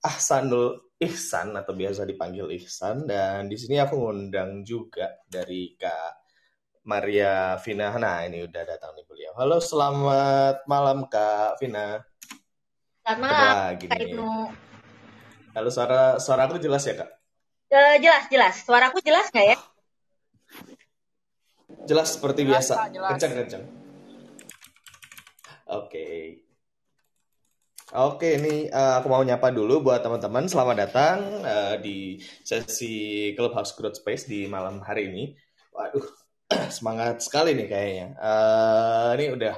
Ahsanul Ihsan atau biasa dipanggil Ihsan dan di sini aku ngundang juga dari Kak Maria Vina. Nah, ini udah datang nih beliau. Halo, selamat malam Kak Vina. Selamat malam, lagi Kak Ibnu. Halo, suara suara aku jelas ya, Kak? Uh, jelas, jelas. Suaraku jelas nggak ya? Jelas seperti jelas, biasa. Kencang, kencang. Oke. Okay. Oke, ini uh, aku mau nyapa dulu buat teman-teman. Selamat datang uh, di sesi Clubhouse Growth Space di malam hari ini. Waduh, semangat sekali nih kayaknya. Uh, ini udah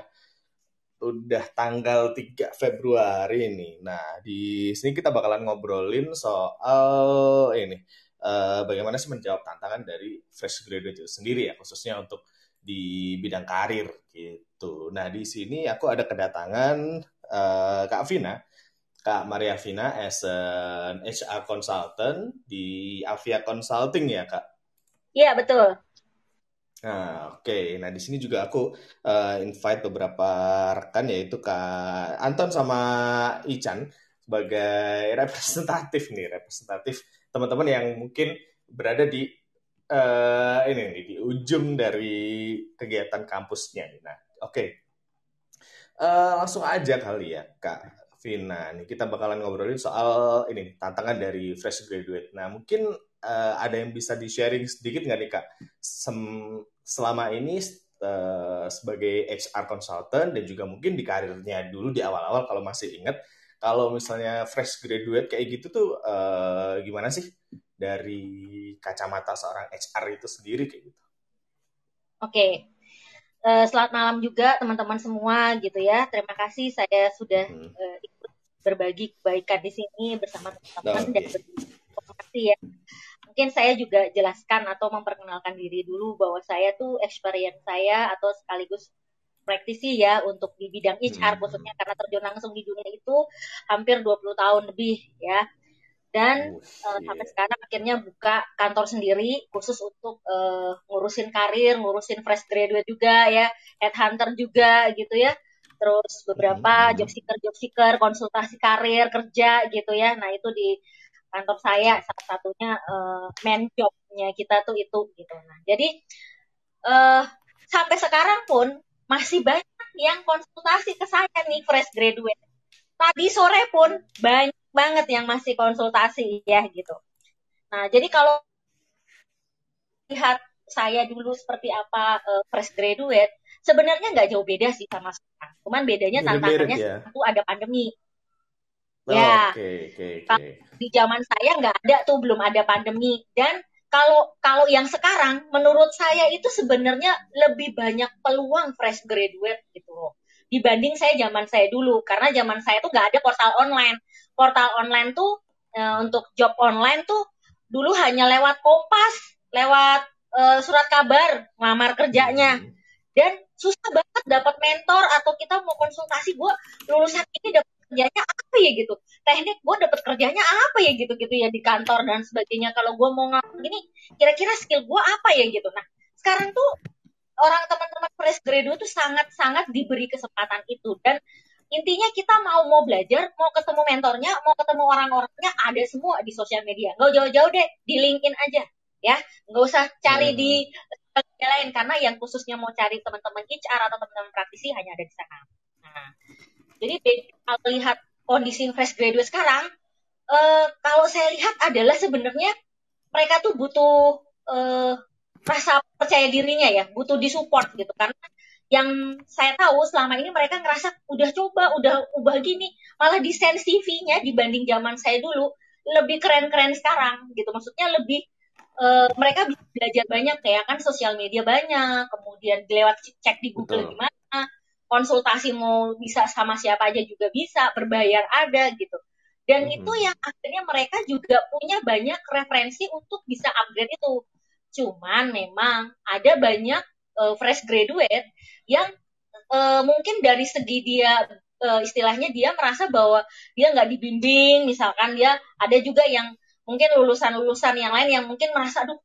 udah tanggal 3 Februari ini. Nah, di sini kita bakalan ngobrolin soal ini uh, bagaimana sih menjawab tantangan dari fresh graduate itu sendiri ya, khususnya untuk di bidang karir gitu. Nah, di sini aku ada kedatangan uh, Kak Vina, Kak Maria Vina as an HR consultant di Avia Consulting ya Kak? Iya betul. Nah, oke. Okay. Nah, di sini juga aku uh, invite beberapa rekan yaitu Kak Anton sama Ican sebagai representatif nih, representatif teman-teman yang mungkin berada di uh, ini di ujung dari kegiatan kampusnya. Nah, oke. Okay. Uh, langsung aja kali ya, Kak Vina. Nih kita bakalan ngobrolin soal ini tantangan dari fresh graduate. Nah, mungkin uh, ada yang bisa di sharing sedikit nggak nih Kak? Sem selama ini sebagai HR consultant dan juga mungkin di karirnya dulu di awal-awal kalau masih ingat kalau misalnya fresh graduate kayak gitu tuh uh, gimana sih dari kacamata seorang HR itu sendiri kayak gitu? Oke, okay. Uh, selamat malam juga teman-teman semua gitu ya. Terima kasih saya sudah hmm. uh, ikut berbagi kebaikan di sini bersama teman-teman okay. dan berbagi ya. Mungkin saya juga jelaskan atau memperkenalkan diri dulu bahwa saya tuh experience saya atau sekaligus praktisi ya untuk di bidang HR hmm. khususnya karena terjun langsung di dunia itu hampir 20 tahun lebih ya dan oh, uh, sampai sekarang akhirnya buka kantor sendiri khusus untuk uh, ngurusin karir, ngurusin fresh graduate juga ya, headhunter juga gitu ya. Terus beberapa hmm. job seeker job seeker konsultasi karir kerja gitu ya. Nah, itu di kantor saya salah satunya uh, main jobnya kita tuh itu gitu. Nah, jadi uh, sampai sekarang pun masih banyak yang konsultasi ke saya nih fresh graduate. Tadi sore pun banyak banget yang masih konsultasi ya gitu. Nah, jadi kalau lihat saya dulu seperti apa uh, fresh graduate, sebenarnya nggak jauh beda sih sama sekarang. Cuman bedanya tantangannya ya? satu ada pandemi. Oh, ya, okay, okay, okay. di zaman saya nggak ada tuh belum ada pandemi dan kalau kalau yang sekarang menurut saya itu sebenarnya lebih banyak peluang fresh graduate gitu loh dibanding saya zaman saya dulu karena zaman saya tuh nggak ada portal online portal online tuh e, untuk job online tuh dulu hanya lewat Kompas, lewat e, surat kabar ngelamar kerjanya. Hmm. Dan susah banget dapat mentor atau kita mau konsultasi gue lulusan ini dapat kerjanya apa ya gitu teknik gue dapat kerjanya apa ya gitu gitu ya di kantor dan sebagainya kalau gue mau ngelakuin gini kira-kira skill gue apa ya gitu nah sekarang tuh orang teman-teman fresh graduate tuh sangat-sangat diberi kesempatan itu dan intinya kita mau mau belajar, mau ketemu mentornya, mau ketemu orang-orangnya ada semua di sosial media. Nggak jauh-jauh deh, di LinkedIn aja, ya. Nggak usah cari hmm. di media lain karena yang khususnya mau cari teman-teman HR atau teman-teman praktisi hanya ada di sana. Nah, jadi kalau lihat kondisi fresh graduate sekarang, eh, kalau saya lihat adalah sebenarnya mereka tuh butuh eh, rasa percaya dirinya ya, butuh disupport gitu karena yang saya tahu selama ini mereka ngerasa udah coba, udah ubah gini, malah desain CV-nya dibanding zaman saya dulu lebih keren-keren sekarang gitu. Maksudnya lebih uh, mereka bisa belajar banyak ya kan sosial media banyak, kemudian lewat cek di Google Betul. gimana, konsultasi mau bisa sama siapa aja juga bisa, berbayar ada gitu. Dan hmm. itu yang akhirnya mereka juga punya banyak referensi untuk bisa upgrade itu. Cuman memang ada banyak uh, fresh graduate yang uh, mungkin dari segi dia uh, istilahnya dia merasa bahwa dia nggak dibimbing misalkan dia ada juga yang mungkin lulusan-lulusan yang lain yang mungkin merasa aduh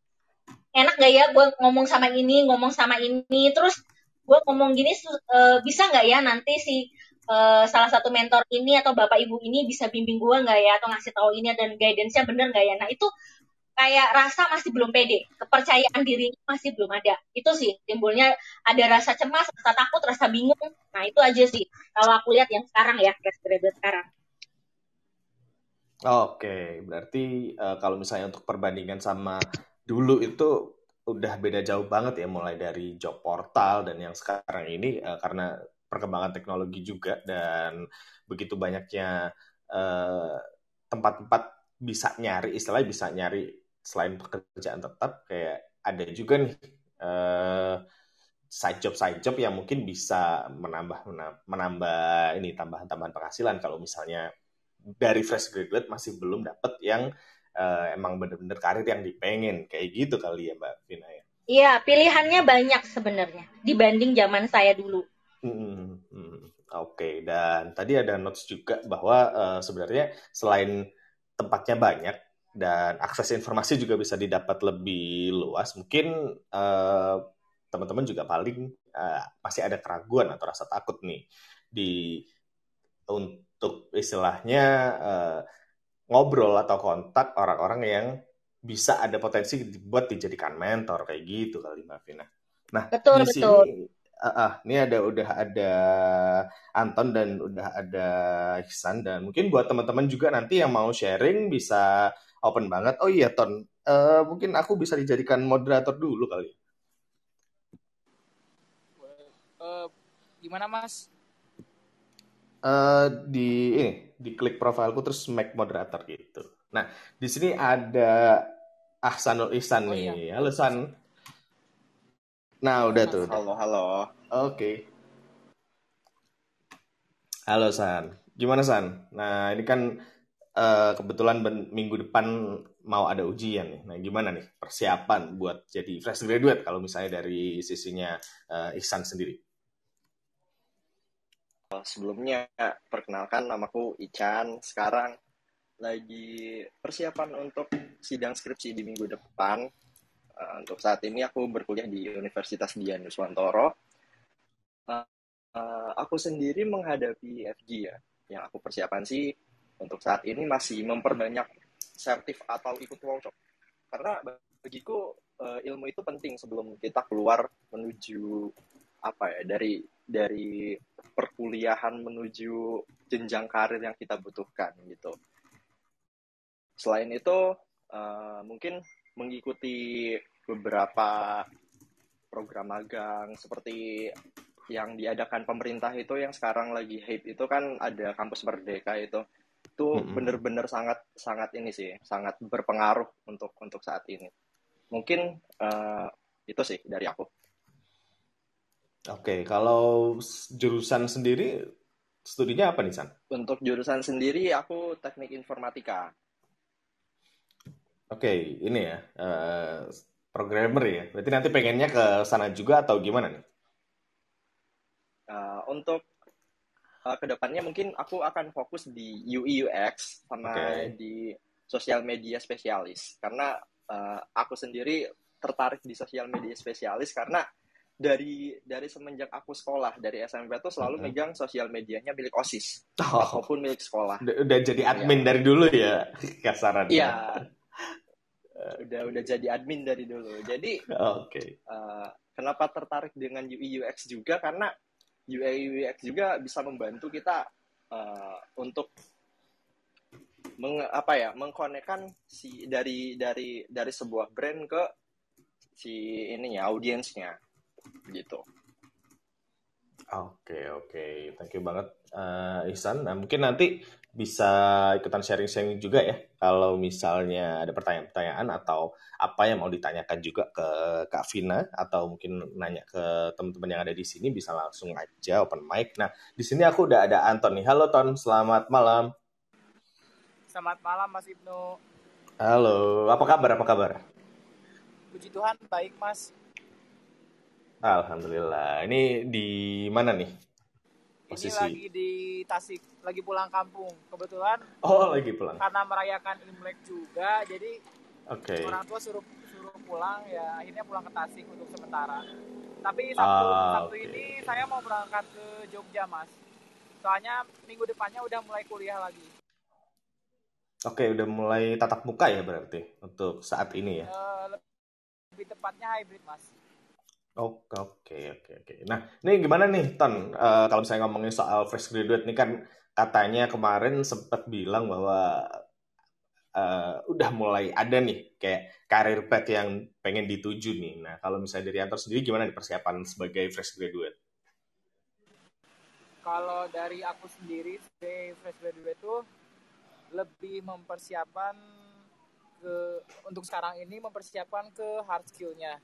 enak gak ya gue ngomong sama ini ngomong sama ini terus gue ngomong gini uh, bisa nggak ya nanti si uh, salah satu mentor ini atau bapak ibu ini bisa bimbing gue nggak ya atau ngasih tahu ini dan guidance-nya bener nggak ya? Nah itu kayak rasa masih belum pede kepercayaan diri masih belum ada. Itu sih timbulnya ada rasa cemas rasa takut rasa bingung. Nah itu aja sih kalau aku lihat yang sekarang ya fresh graduate sekarang. Oke, berarti uh, kalau misalnya untuk perbandingan sama dulu itu udah beda jauh banget ya mulai dari job portal dan yang sekarang ini uh, karena perkembangan teknologi juga dan begitu banyaknya eh, tempat-tempat bisa nyari istilahnya bisa nyari selain pekerjaan tetap kayak ada juga nih uh, side job side job yang mungkin bisa menambah menambah ini tambahan-tambahan penghasilan. Kalau misalnya dari fresh graduate masih belum dapat yang uh, emang bener-bener karir yang dipengen kayak gitu kali ya Mbak Vina ya. Iya, pilihannya banyak sebenarnya dibanding zaman saya dulu. Hmm, hmm, Oke, okay. dan tadi ada notes juga bahwa uh, sebenarnya selain tempatnya banyak dan akses informasi juga bisa didapat lebih luas, mungkin uh, teman-teman juga paling uh, masih ada keraguan atau rasa takut nih di untuk istilahnya uh, ngobrol atau kontak orang-orang yang bisa ada potensi dibuat dijadikan mentor kayak gitu kali Mbak Vina. Nah, betul, di betul. sini uh, uh, ini ada udah ada Anton dan udah ada Ihsan dan mungkin buat teman-teman juga nanti yang mau sharing bisa open banget. Oh iya Ton, uh, mungkin aku bisa dijadikan moderator dulu kali. Uh, gimana Mas? Uh, di ini di klik profilku terus make moderator gitu. Nah di sini ada Ahsanul Ihsan oh, nih. Iya. Halo San. Nah, udah tuh. Halo, halo. Oke. Okay. Halo San. Gimana San? Nah, ini kan uh, kebetulan minggu depan mau ada ujian nih. Nah, gimana nih persiapan buat jadi fresh graduate kalau misalnya dari sisinya uh, Ihsan sendiri? Sebelumnya, perkenalkan namaku Ican. Sekarang lagi persiapan untuk sidang skripsi di minggu depan Uh, untuk saat ini aku berkuliah di Universitas Dian Nuswantoro. Uh, uh, aku sendiri menghadapi FG ya. Yang aku persiapan sih untuk saat ini masih memperbanyak sertif atau ikut workshop. Karena bagiku uh, ilmu itu penting sebelum kita keluar menuju apa ya dari dari perkuliahan menuju jenjang karir yang kita butuhkan gitu. Selain itu uh, mungkin mengikuti beberapa program magang seperti yang diadakan pemerintah itu yang sekarang lagi hype itu kan ada kampus merdeka itu itu mm-hmm. bener-bener sangat sangat ini sih sangat berpengaruh untuk untuk saat ini mungkin uh, itu sih dari aku oke kalau jurusan sendiri studinya apa nih san untuk jurusan sendiri aku teknik informatika Oke, ini ya uh, programmer ya. Berarti nanti pengennya ke sana juga atau gimana nih? Uh, untuk uh, ke depannya mungkin aku akan fokus di UI UX sama okay. di sosial media spesialis karena uh, aku sendiri tertarik di sosial media spesialis karena dari dari semenjak aku sekolah dari SMP tuh selalu mm -hmm. megang sosial medianya milik osis oh. ataupun milik sekolah. Udah jadi admin ya. dari dulu ya kasarannya. Iya udah udah jadi admin dari dulu. Jadi oke. Okay. Uh, kenapa tertarik dengan UI UX juga karena UI UX juga bisa membantu kita uh, untuk meng, apa ya mengkonekkan si dari dari dari sebuah brand ke si ininya audiensnya gitu. Oke okay, oke, okay. thank you banget uh, Ihsan. Nah mungkin nanti bisa ikutan sharing-sharing juga ya kalau misalnya ada pertanyaan-pertanyaan atau apa yang mau ditanyakan juga ke Kak Vina atau mungkin nanya ke teman-teman yang ada di sini bisa langsung aja open mic. Nah, di sini aku udah ada Anton nih. Halo Ton, selamat malam. Selamat malam Mas Ibnu. Halo, apa kabar? Apa kabar? Puji Tuhan, baik Mas. Alhamdulillah. Ini di mana nih? Posisi. Ini lagi di Tasik, lagi pulang kampung. Kebetulan. Oh, lagi pulang. Karena merayakan Imlek juga, jadi okay. orang tua suruh suruh pulang ya akhirnya pulang ke Tasik untuk sementara. Tapi Sabtu, ah, Sabtu okay. ini saya mau berangkat ke Jogja, Mas. Soalnya minggu depannya udah mulai kuliah lagi. Oke, udah mulai tatap muka ya berarti untuk saat ini ya? Uh, lebih tepatnya hybrid, Mas. Oke, oke, oke, oke. Nah, ini gimana nih, Ton? Uh, kalau misalnya ngomongin soal fresh graduate, ini kan katanya kemarin sempat bilang bahwa uh, udah mulai ada nih kayak karir path yang pengen dituju nih. Nah, kalau misalnya dari Anton sendiri gimana nih persiapan sebagai fresh graduate? Kalau dari aku sendiri sebagai fresh graduate tuh lebih mempersiapkan ke untuk sekarang ini mempersiapkan ke hard skillnya.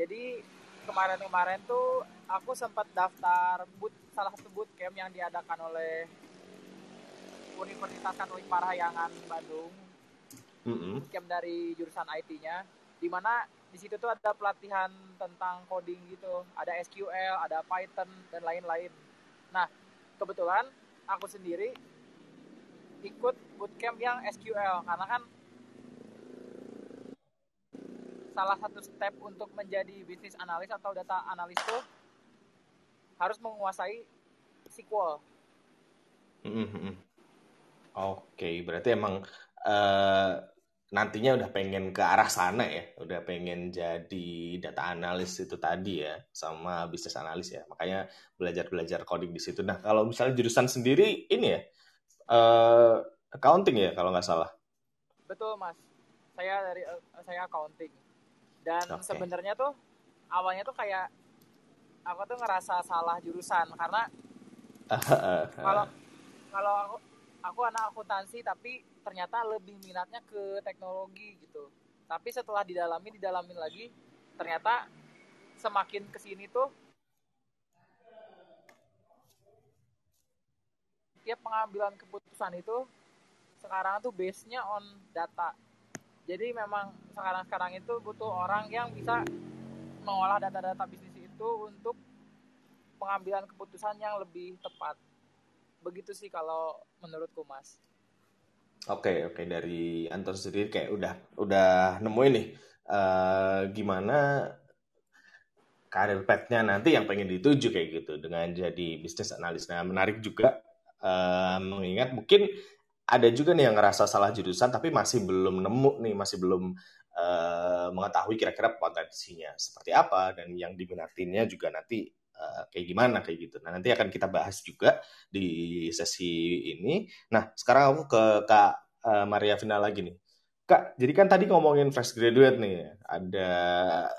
Jadi kemarin-kemarin tuh aku sempat daftar boot salah satu bootcamp yang diadakan oleh Universitas Katolik Parahyangan Bandung. Mm -hmm. Bootcamp dari jurusan IT-nya, di mana di situ tuh ada pelatihan tentang coding gitu, ada SQL, ada Python dan lain-lain. Nah, kebetulan aku sendiri ikut bootcamp yang SQL karena kan salah satu step untuk menjadi bisnis analis atau data analis tuh harus menguasai SQL. Mm -hmm. Oke, okay, berarti emang uh, nantinya udah pengen ke arah sana ya, udah pengen jadi data analis itu tadi ya, sama bisnis analis ya. Makanya belajar-belajar coding di situ. Nah, kalau misalnya jurusan sendiri ini ya, uh, accounting ya kalau nggak salah. Betul mas, saya dari uh, saya accounting dan okay. sebenarnya tuh awalnya tuh kayak aku tuh ngerasa salah jurusan karena kalau kalau aku aku anak akuntansi tapi ternyata lebih minatnya ke teknologi gitu tapi setelah didalami didalamin lagi ternyata semakin ke sini tuh tiap pengambilan keputusan itu sekarang tuh base-nya on data. Jadi memang sekarang-sekarang itu butuh orang yang bisa mengolah data-data bisnis itu untuk pengambilan keputusan yang lebih tepat. Begitu sih kalau menurutku, Mas. Oke, oke dari Anton sendiri kayak udah udah nemuin nih uh, gimana karir path-nya nanti yang pengen dituju kayak gitu dengan jadi bisnis analis. Nah, menarik juga uh, mengingat mungkin ada juga nih yang ngerasa salah jurusan tapi masih belum nemu nih masih belum uh, mengetahui kira-kira potensinya seperti apa dan yang diminatinnya juga nanti uh, kayak gimana kayak gitu. Nah nanti akan kita bahas juga di sesi ini. Nah sekarang aku ke Kak uh, Maria Vina lagi nih. Kak, jadi kan tadi ngomongin fresh graduate nih, ada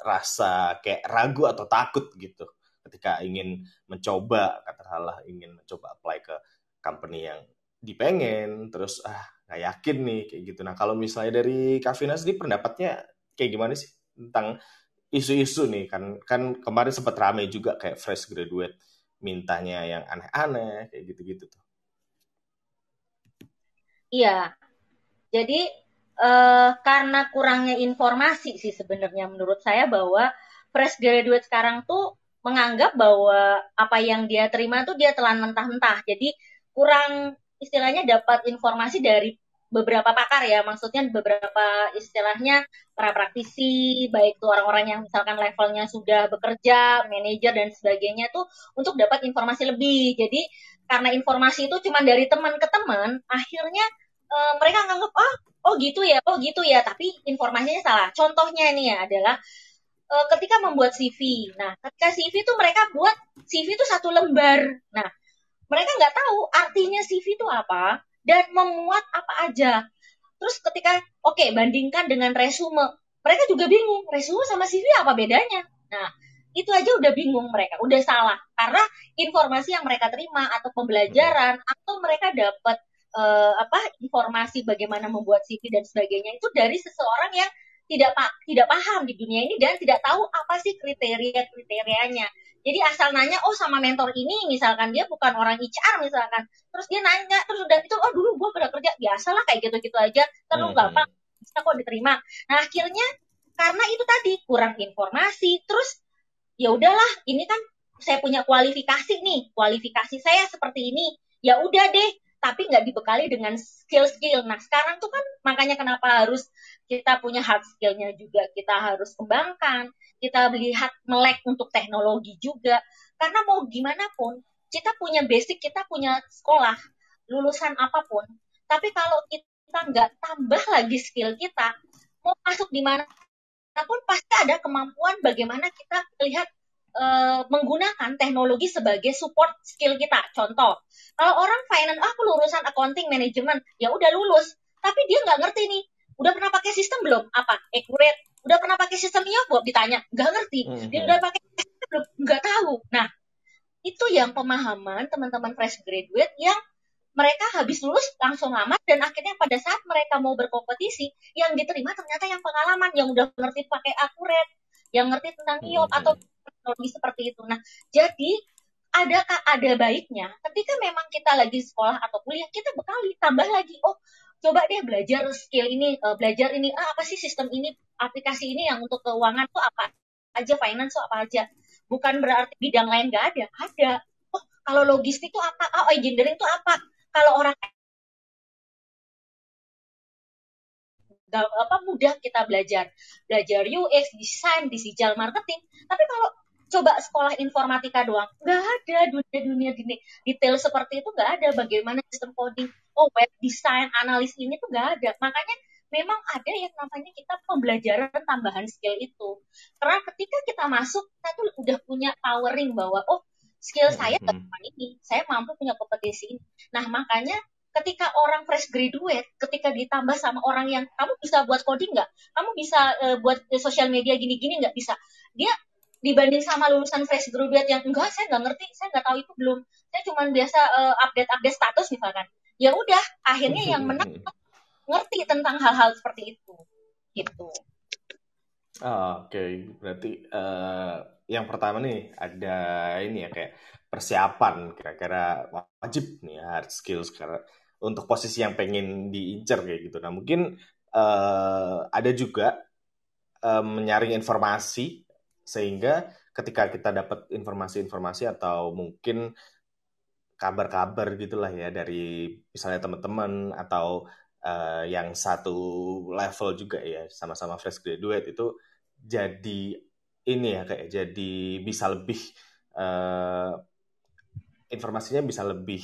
rasa kayak ragu atau takut gitu ketika ingin mencoba, katakanlah ingin mencoba apply ke company yang dipengen terus ah nggak yakin nih kayak gitu. Nah kalau misalnya dari Kavina sendiri pendapatnya kayak gimana sih tentang isu-isu nih? Kan kan kemarin sempat rame juga kayak fresh graduate mintanya yang aneh-aneh kayak gitu-gitu tuh. Iya. Jadi eh, karena kurangnya informasi sih sebenarnya menurut saya bahwa fresh graduate sekarang tuh menganggap bahwa apa yang dia terima tuh dia telan mentah-mentah. Jadi kurang istilahnya dapat informasi dari beberapa pakar ya, maksudnya beberapa istilahnya para praktisi, baik itu orang-orang yang misalkan levelnya sudah bekerja, manajer dan sebagainya tuh untuk dapat informasi lebih. Jadi karena informasi itu cuma dari teman ke teman, akhirnya e, mereka nganggap ah oh gitu ya, oh gitu ya, tapi informasinya salah. Contohnya ini ya adalah e, ketika membuat CV. Nah, ketika CV itu mereka buat CV itu satu lembar. Nah, mereka nggak tahu artinya CV itu apa dan memuat apa aja. Terus ketika oke okay, bandingkan dengan resume, mereka juga bingung resume sama CV apa bedanya. Nah itu aja udah bingung mereka, udah salah karena informasi yang mereka terima atau pembelajaran atau mereka dapat uh, apa informasi bagaimana membuat CV dan sebagainya itu dari seseorang yang tidak tidak paham di dunia ini dan tidak tahu apa sih kriteria kriterianya. Jadi asal nanya, oh sama mentor ini, misalkan dia bukan orang HR misalkan, terus dia nanya, terus udah itu, oh dulu gue pernah kerja, biasalah kayak gitu-gitu aja, terus hmm. gampang, bisa kok diterima. Nah akhirnya karena itu tadi kurang informasi, terus ya udahlah, ini kan saya punya kualifikasi nih, kualifikasi saya seperti ini, ya udah deh, tapi nggak dibekali dengan skill-skill. Nah sekarang tuh kan makanya kenapa harus kita punya hard skillnya juga kita harus kembangkan kita melihat melek untuk teknologi juga karena mau gimana pun kita punya basic, kita punya sekolah, lulusan apa pun. Tapi kalau kita nggak tambah lagi skill kita, mau masuk di mana pun pasti ada kemampuan bagaimana kita lihat e, menggunakan teknologi sebagai support skill kita. Contoh, kalau orang finance, ah, aku lulusan accounting management, ya udah lulus, tapi dia nggak ngerti nih, udah pernah pakai sistem belum? Apa? Accurate. Udah pernah pakai sistem IOP? Ditanya, nggak ngerti. Dia mhm. udah pakai sistem belum? Nggak tahu. Nah, itu yang pemahaman teman-teman fresh graduate yang mereka habis lulus langsung lamar dan akhirnya pada saat mereka mau berkompetisi yang diterima ternyata yang pengalaman yang udah ngerti pakai akurat yang ngerti tentang IOP hmm. atau teknologi seperti itu. Nah, jadi ada ada baiknya ketika memang kita lagi sekolah atau kuliah kita bekali tambah lagi oh coba deh belajar skill ini uh, belajar ini ah, apa sih sistem ini aplikasi ini yang untuk keuangan tuh apa aja finance tuh apa aja bukan berarti bidang lain nggak ada ada oh kalau logistik itu apa oh engineering itu apa kalau orang apa mudah kita belajar belajar UX desain digital marketing tapi kalau coba sekolah informatika doang nggak ada dunia dunia dunia detail seperti itu nggak ada bagaimana sistem coding oh web design analis ini tuh nggak ada makanya memang ada yang namanya kita pembelajaran tambahan skill itu. Karena ketika kita masuk, kita tuh udah punya powering bahwa oh skill saya mm -hmm. ini, saya mampu punya kompetisi ini. Nah makanya ketika orang fresh graduate, ketika ditambah sama orang yang kamu bisa buat coding nggak, kamu bisa uh, buat uh, sosial media gini-gini nggak? Bisa, dia dibanding sama lulusan fresh graduate yang enggak saya nggak ngerti, saya nggak tahu itu belum, saya cuma biasa uh, update update status misalkan, ya udah akhirnya yang menang ngerti tentang hal-hal seperti itu. Gitu. Oh, oke. Okay. berarti uh, yang pertama nih ada ini ya kayak persiapan kira-kira wajib nih hard skills karena untuk posisi yang pengen diincar kayak gitu. Nah mungkin uh, ada juga uh, menyaring informasi sehingga ketika kita dapat informasi-informasi atau mungkin kabar-kabar gitulah ya dari misalnya teman-teman atau uh, yang satu level juga ya sama-sama fresh graduate itu jadi ini ya kayak jadi bisa lebih uh, informasinya bisa lebih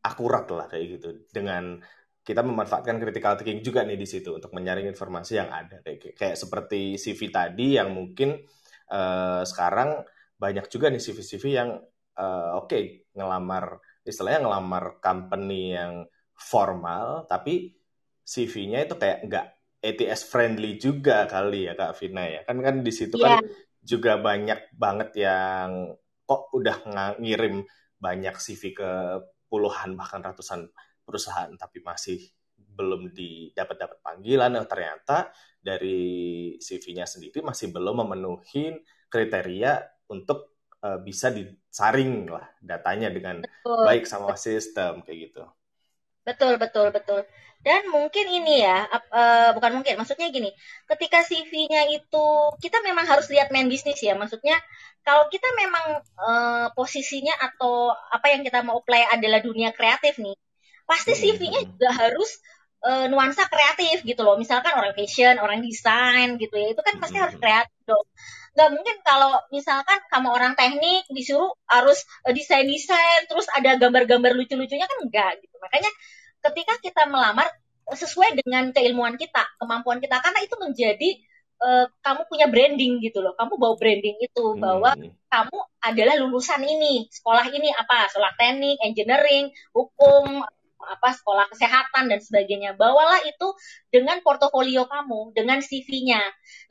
akurat lah kayak gitu dengan kita memanfaatkan critical thinking juga nih di situ untuk menyaring informasi yang ada kayak kayak seperti CV tadi yang mungkin uh, sekarang banyak juga nih CV-CV yang uh, oke okay, ngelamar istilahnya ngelamar company yang formal tapi CV-nya itu kayak nggak ATS friendly juga kali ya Kak Vina ya kan kan di situ yeah. kan iya. juga banyak banget yang kok udah ngirim banyak CV ke puluhan bahkan ratusan perusahaan tapi masih belum didapat dapat panggilan yang ternyata dari CV-nya sendiri masih belum memenuhi kriteria untuk uh, bisa disaring lah datanya dengan Betul. baik sama sistem kayak gitu. Betul, betul, betul. Dan mungkin ini ya, uh, bukan mungkin, maksudnya gini, ketika CV-nya itu kita memang harus lihat main bisnis ya. Maksudnya kalau kita memang uh, posisinya atau apa yang kita mau apply adalah dunia kreatif nih, pasti hmm, CV-nya hmm. juga harus uh, nuansa kreatif gitu loh. Misalkan orang fashion, orang desain gitu ya, itu kan pasti harus hmm, kreatif dong. Gak mungkin kalau misalkan kamu orang teknik disuruh harus desain-desain, terus ada gambar-gambar lucu-lucunya kan enggak gitu. Makanya ketika kita melamar sesuai dengan keilmuan kita, kemampuan kita, karena itu menjadi uh, kamu punya branding gitu loh. Kamu bawa branding itu hmm. bahwa kamu adalah lulusan ini, sekolah ini apa, sekolah teknik, engineering, hukum, apa sekolah kesehatan dan sebagainya. Bawalah itu dengan portofolio kamu, dengan CV-nya.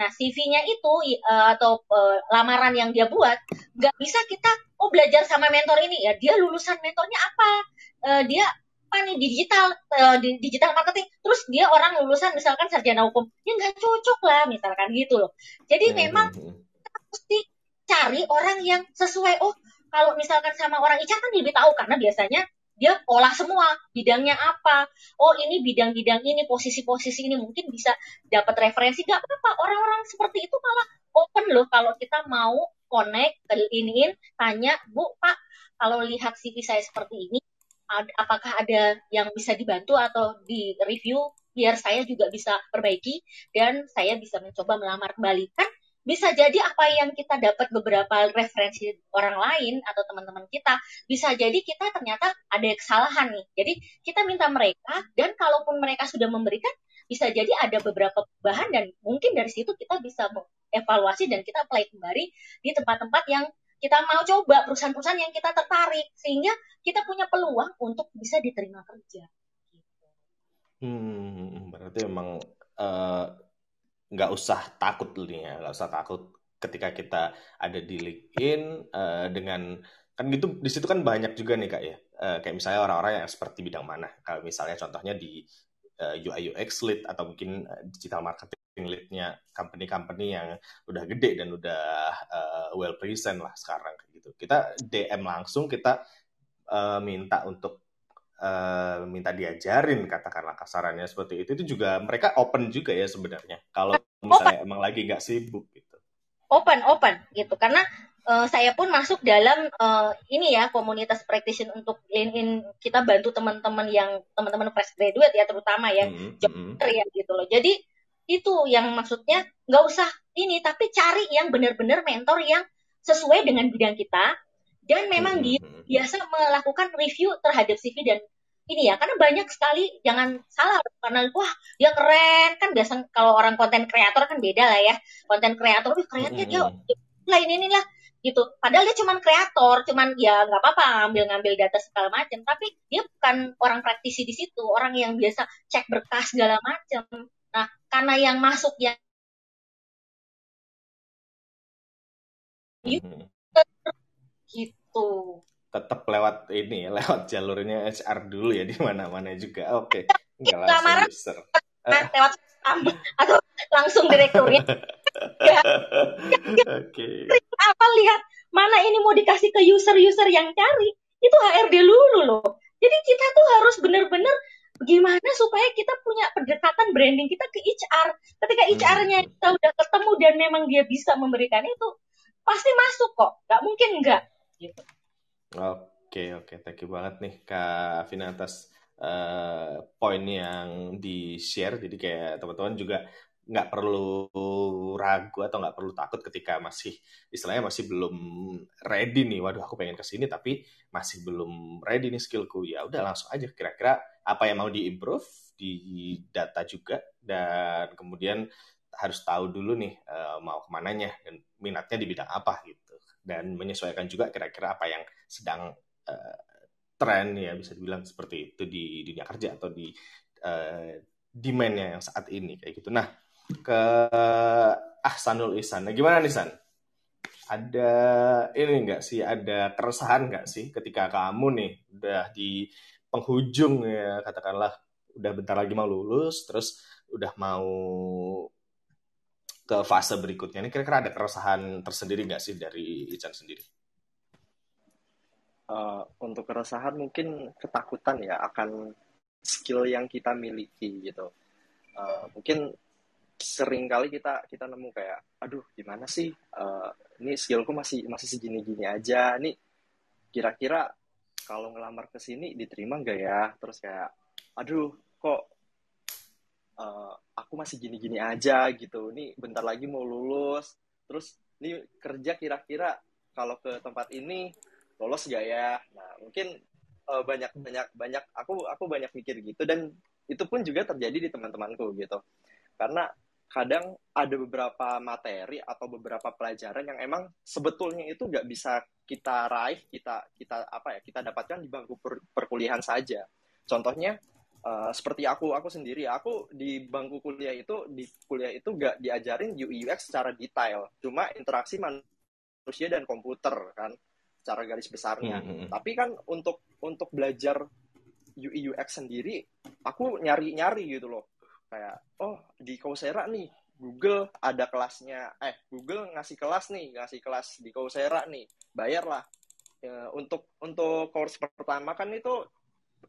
Nah, CV-nya itu uh, atau uh, lamaran yang dia buat nggak bisa kita oh belajar sama mentor ini ya dia lulusan mentornya apa? Uh, dia apa nih digital uh, di digital marketing terus dia orang lulusan misalkan sarjana hukum ya nggak cocok lah misalkan gitu loh jadi hmm. memang hmm, hmm. kita mesti cari orang yang sesuai oh kalau misalkan sama orang Ica kan lebih tahu karena biasanya dia olah semua bidangnya apa. Oh ini bidang-bidang ini posisi-posisi ini. Mungkin bisa dapat referensi. Gak apa-apa orang-orang seperti itu malah open loh. Kalau kita mau connect iniin tanya bu pak kalau lihat CV saya seperti ini apakah ada yang bisa dibantu atau di review biar saya juga bisa perbaiki dan saya bisa mencoba melamar kembali. Kan bisa jadi apa yang kita dapat beberapa referensi orang lain atau teman-teman kita bisa jadi kita ternyata ada kesalahan nih. Jadi kita minta mereka dan kalaupun mereka sudah memberikan bisa jadi ada beberapa bahan dan mungkin dari situ kita bisa evaluasi dan kita apply kembali di tempat-tempat yang kita mau coba perusahaan-perusahaan yang kita tertarik. Sehingga kita punya peluang untuk bisa diterima kerja. Hmm, berarti memang uh, nggak usah takut nih ya, nggak usah takut ketika kita ada di LinkedIn uh, dengan kan gitu di situ kan banyak juga nih kak ya. Uh, kayak misalnya orang-orang yang seperti bidang mana. Kalau misalnya contohnya di uh, UI UX lead atau mungkin digital marketing leadnya company-company yang udah gede dan udah uh, well present lah sekarang gitu. Kita DM langsung kita uh, minta untuk uh, minta diajarin katakanlah kasarannya seperti itu itu juga mereka open juga ya sebenarnya kalau misalnya open. emang lagi nggak sibuk gitu open open gitu karena uh, saya pun masuk dalam uh, ini ya komunitas practitioner untuk LinkedIn kita bantu teman-teman yang teman-teman fresh graduate ya terutama ya mm -hmm. ya gitu loh jadi itu yang maksudnya nggak usah ini tapi cari yang benar-benar mentor yang sesuai dengan bidang kita dan memang dia biasa melakukan review terhadap CV dan ini ya karena banyak sekali jangan salah karena wah dia keren. Kan biasa kalau orang konten kreator kan beda lah ya. Konten kreator wih kerennya dia lah ini inilah gitu. Padahal dia cuma kreator cuman ya nggak apa-apa ngambil ngambil data segala macam tapi dia bukan orang praktisi di situ orang yang biasa cek berkas segala macam nah karena yang masuk yang gitu gitu. Tetap lewat ini, lewat jalurnya HR dulu ya di mana-mana juga. Oke, okay. nggak langsung user. Lewat atau langsung direkturnya. ya. Oke. Okay. Apa lihat mana ini mau dikasih ke user-user yang cari? Itu HRD dulu loh. Jadi kita tuh harus benar-benar gimana supaya kita punya pendekatan branding kita ke HR. Ketika HR-nya hmm. kita udah ketemu dan memang dia bisa memberikan itu, pasti masuk kok. Gak mungkin enggak gitu. Oke oke, thank you banget nih Kak Vina atas uh, poin yang di share. Jadi kayak teman-teman juga nggak perlu ragu atau nggak perlu takut ketika masih istilahnya masih belum ready nih. Waduh, aku pengen ke sini tapi masih belum ready nih skillku. Ya udah langsung aja. Kira-kira apa yang mau diimprove di data juga dan kemudian harus tahu dulu nih uh, mau ke mananya dan minatnya di bidang apa gitu dan menyesuaikan juga kira-kira apa yang sedang uh, tren ya bisa dibilang seperti itu di dunia kerja atau di uh, demandnya yang saat ini kayak gitu. Nah ke Ahsanul Ihsan, nah, gimana nih San? Ada ini enggak sih ada keresahan enggak sih ketika kamu nih udah di penghujung ya katakanlah udah bentar lagi mau lulus terus udah mau ke fase berikutnya ini kira-kira ada keresahan tersendiri nggak sih dari Ican sendiri? Uh, untuk keresahan mungkin ketakutan ya akan skill yang kita miliki gitu. Uh, mungkin sering kali kita kita nemu kayak, aduh gimana sih? Uh, ini skillku masih masih segini-gini aja. Nih kira-kira kalau ngelamar ke sini diterima nggak ya? Terus kayak, aduh kok uh, aku masih gini-gini aja gitu. Ini bentar lagi mau lulus. Terus ini kerja kira-kira kalau ke tempat ini lolos gak ya? Nah mungkin uh, banyak banyak banyak aku aku banyak mikir gitu. Dan itu pun juga terjadi di teman-temanku gitu. Karena kadang ada beberapa materi atau beberapa pelajaran yang emang sebetulnya itu nggak bisa kita raih kita kita apa ya kita dapatkan di bangku per, perkuliahan saja. Contohnya Uh, seperti aku aku sendiri aku di bangku kuliah itu di kuliah itu gak diajarin UI UX secara detail. Cuma interaksi manusia dan komputer kan secara garis besarnya. Mm -hmm. tapi kan untuk untuk belajar UI UX sendiri aku nyari nyari gitu loh. Kayak oh di Coursera nih Google ada kelasnya. Eh Google ngasih kelas nih ngasih kelas di Coursera nih. Bayar lah ya, untuk untuk course pertama kan itu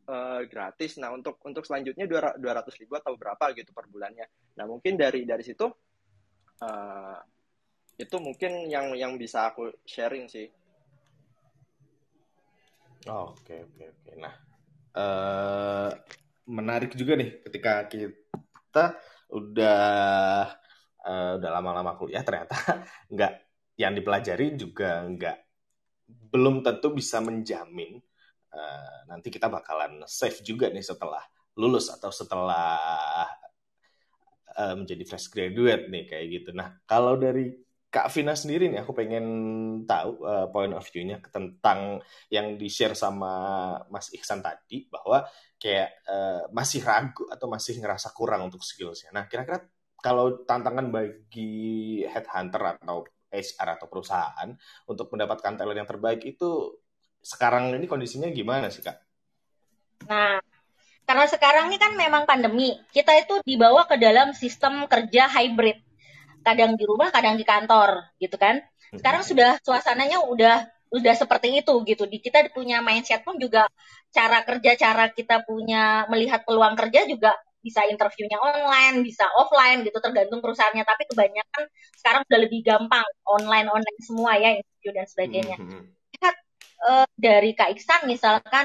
uh, gratis. Nah untuk untuk selanjutnya dua ratus ribu atau berapa gitu per bulannya. Nah mungkin dari dari situ uh, itu mungkin yang yang bisa aku sharing sih. Oke oke oke. Nah uh, menarik juga nih ketika kita udah uh, udah lama-lama kuliah ternyata nggak yang dipelajari juga nggak belum tentu bisa menjamin uh, nanti kita bakalan safe juga nih setelah lulus atau setelah uh, menjadi fresh graduate nih kayak gitu. Nah kalau dari Kak Vina sendiri nih, aku pengen tahu uh, point of view-nya tentang yang di-share sama Mas Iksan tadi, bahwa kayak uh, masih ragu atau masih ngerasa kurang untuk skills-nya. Nah, kira-kira kalau tantangan bagi headhunter atau HR atau perusahaan untuk mendapatkan talent yang terbaik itu sekarang ini kondisinya gimana sih, Kak? Nah, karena sekarang ini kan memang pandemi, kita itu dibawa ke dalam sistem kerja hybrid. Kadang di rumah kadang di kantor gitu kan? Sekarang sudah suasananya udah udah seperti itu gitu. Di kita punya mindset pun juga cara kerja cara kita punya melihat peluang kerja juga bisa interviewnya online bisa offline gitu tergantung perusahaannya. Tapi kebanyakan sekarang udah lebih gampang online online semua ya interview dan sebagainya. Lihat uh, dari Kak Iksan misalkan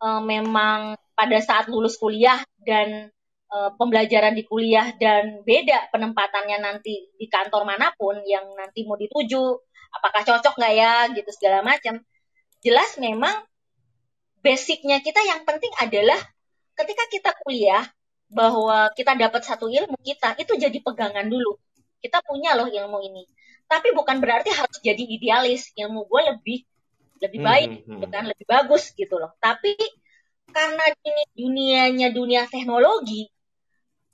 uh, memang pada saat lulus kuliah dan uh, pembelajaran di kuliah dan beda penempatannya nanti di kantor mana pun yang nanti mau dituju, apakah cocok nggak ya gitu segala macam. Jelas memang basicnya kita yang penting adalah ketika kita kuliah bahwa kita dapat satu ilmu kita itu jadi pegangan dulu. Kita punya loh ilmu ini. Tapi bukan berarti harus jadi idealis. Ilmu gue lebih lebih hmm, baik, hmm, hmm. kan lebih bagus gitu loh. Tapi karena ini dunianya dunia teknologi,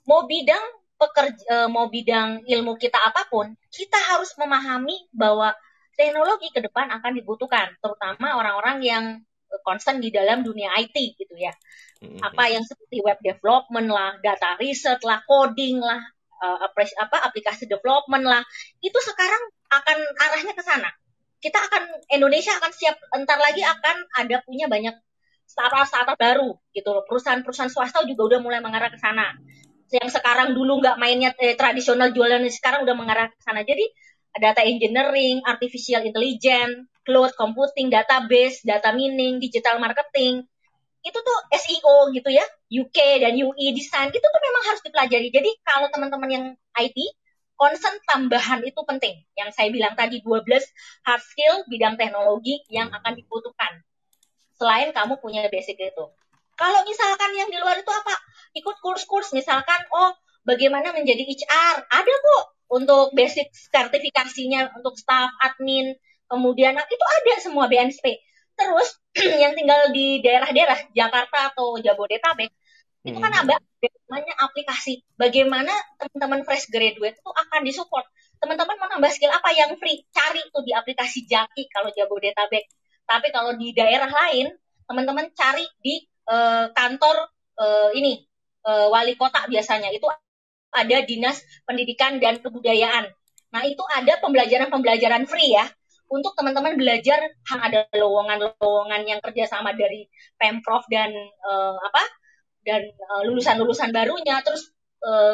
mau bidang pekerja eh, mau bidang ilmu kita apa pun, kita harus memahami bahwa teknologi ke depan akan dibutuhkan, terutama orang-orang yang eh, concern di dalam dunia IT gitu ya. Mm-hmm. Apa yang seperti web development lah, data research lah, coding lah, uh, apa aplikasi development lah, itu sekarang akan arahnya ke sana. Kita akan Indonesia akan siap entar lagi akan ada punya banyak startup-startup baru gitu loh. Perusahaan-perusahaan swasta juga udah mulai mengarah ke sana yang sekarang dulu nggak mainnya eh, tradisional jualan sekarang udah mengarah ke sana. Jadi data engineering, artificial intelligence, cloud computing, database, data mining, digital marketing, itu tuh SEO gitu ya, UK dan UI design itu tuh memang harus dipelajari. Jadi kalau teman-teman yang IT, concern tambahan itu penting. Yang saya bilang tadi 12 hard skill bidang teknologi yang akan dibutuhkan. Selain kamu punya basic itu. Kalau misalkan yang di luar itu apa? Ikut kurs-kurs misalkan, oh bagaimana menjadi HR. Ada kok untuk basic sertifikasinya untuk staff, admin, kemudian nah, itu ada semua BNSP. Terus yang tinggal di daerah-daerah Jakarta atau Jabodetabek hmm. itu kan hmm. ada namanya aplikasi. Bagaimana teman-teman fresh graduate itu akan disupport. Teman-teman mau nambah skill apa yang free? Cari tuh di aplikasi Jaki kalau Jabodetabek. Tapi kalau di daerah lain, teman-teman cari di uh, kantor uh, ini uh, wali kota biasanya itu ada dinas pendidikan dan kebudayaan. Nah itu ada pembelajaran-pembelajaran free ya untuk teman-teman belajar ada lowongan-lowongan yang kerjasama dari pemprov dan uh, apa dan uh, lulusan-lulusan barunya terus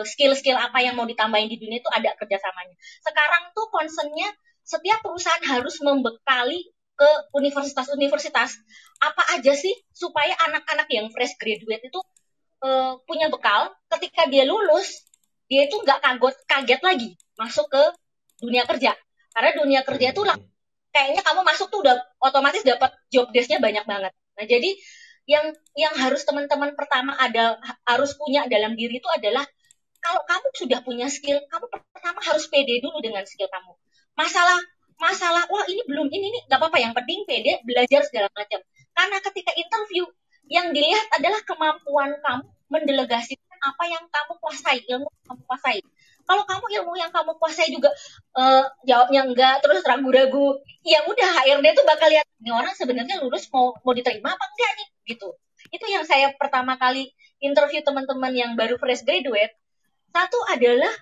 skill-skill uh, apa yang mau ditambahin di dunia itu ada kerjasamanya. Sekarang tuh concernnya setiap perusahaan harus membekali ke universitas-universitas. Apa aja sih supaya anak-anak yang fresh graduate itu uh, punya bekal ketika dia lulus dia itu nggak kaget kaget lagi masuk ke dunia kerja. Karena dunia kerja itu lah kayaknya kamu masuk tuh udah otomatis dapat job desknya banyak banget. Nah jadi yang yang harus teman-teman pertama ada harus punya dalam diri itu adalah kalau kamu sudah punya skill kamu pertama harus pede dulu dengan skill kamu. Masalah masalah wah ini belum ini ini nggak apa-apa. Yang penting pede belajar segala macam. Karena ketika interview yang dilihat adalah kemampuan kamu mendelegasikan apa yang kamu kuasai ilmu yang kamu kuasai. Kalau kamu ilmu yang kamu kuasai juga uh, jawabnya enggak terus ragu-ragu ya udah HRD tuh bakal lihat ini orang sebenarnya lulus mau mau diterima apa enggak nih gitu. Itu yang saya pertama kali interview teman-teman yang baru fresh graduate. Satu adalah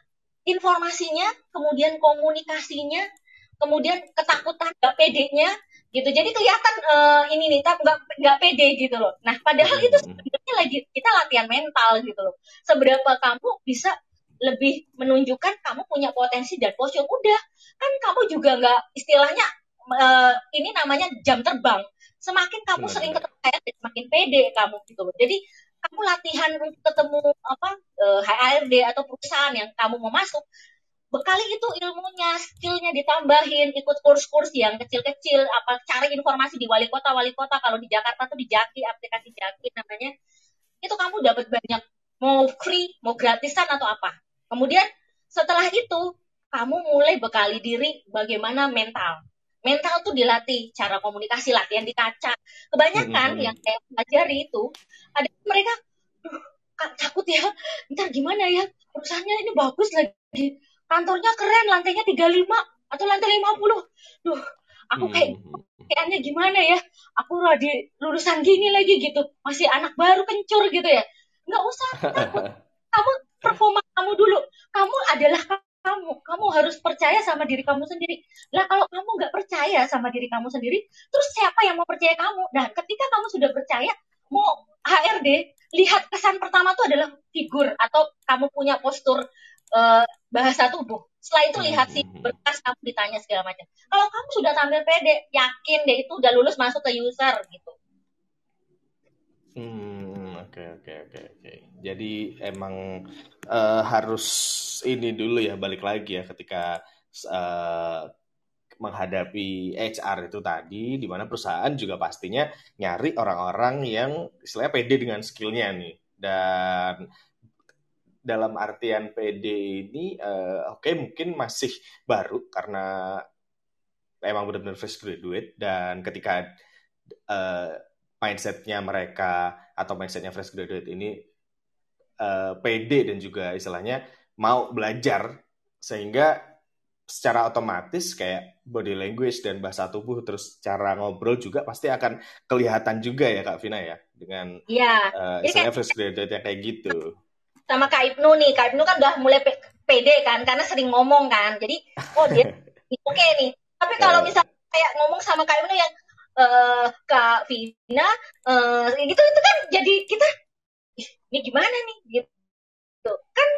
informasinya kemudian komunikasinya kemudian ketakutan gak pedenya gitu. Jadi kelihatan uh, ini nih tak nggak nggak pede gitu loh. Nah padahal itu hmm. sebenarnya lagi kita latihan mental gitu loh. Seberapa kamu bisa lebih menunjukkan kamu punya potensi dan posisi udah. Kan kamu juga nggak istilahnya uh, ini namanya jam terbang semakin kamu hmm. sering ketemu HRD semakin pede kamu gitu loh jadi kamu latihan untuk ketemu apa uh, eh, HRD atau perusahaan yang kamu mau masuk bekali itu ilmunya, skillnya ditambahin, ikut kurs-kurs yang kecil-kecil, apa cari informasi di wali kota, wali kota, kalau di Jakarta tuh di Jaki, aplikasi Jaki namanya, itu kamu dapat banyak, mau free, mau gratisan atau apa. Kemudian setelah itu, kamu mulai bekali diri bagaimana mental. Mental tuh dilatih, cara komunikasi, latihan di kaca. Kebanyakan hmm. yang saya pelajari itu, ada mereka, takut ya, ntar gimana ya, perusahaannya ini bagus lagi, kantornya keren lantainya 35 atau lantai 50 duh aku kayak hmm. kayaknya gimana ya aku di lulusan gini lagi gitu masih anak baru kencur gitu ya nggak usah kamu performa kamu dulu kamu adalah kamu kamu harus percaya sama diri kamu sendiri lah kalau kamu nggak percaya sama diri kamu sendiri terus siapa yang mau percaya kamu dan ketika kamu sudah percaya mau HRD lihat kesan pertama itu adalah figur atau kamu punya postur uh, bahasa tubuh. Setelah itu lihat sih hmm. berkas kamu ditanya segala macam. Kalau kamu sudah tampil pede, yakin deh itu udah lulus masuk ke user gitu. Hmm, oke okay, oke okay, oke okay, oke. Jadi emang uh, harus ini dulu ya balik lagi ya ketika uh, menghadapi HR itu tadi, di mana perusahaan juga pastinya nyari orang-orang yang istilahnya pede dengan skillnya nih. Dan dalam artian PD ini uh, oke okay, mungkin masih baru karena emang benar-benar fresh graduate dan ketika uh, mindsetnya mereka atau mindsetnya fresh graduate ini uh, PD dan juga istilahnya mau belajar sehingga secara otomatis kayak body language dan bahasa tubuh terus cara ngobrol juga pasti akan kelihatan juga ya Kak Vina ya dengan ya, uh, istilahnya fresh graduate yang kayak gitu sama Kak Ibnu nih. Kak Ibnu kan udah mulai pede kan, karena sering ngomong kan. Jadi, oh dia oke okay nih. Tapi kalau misalnya kayak ngomong sama Kak Ibnu yang uh, Kak Vina, uh, gitu itu kan jadi kita, ini gimana nih? Gitu. Kan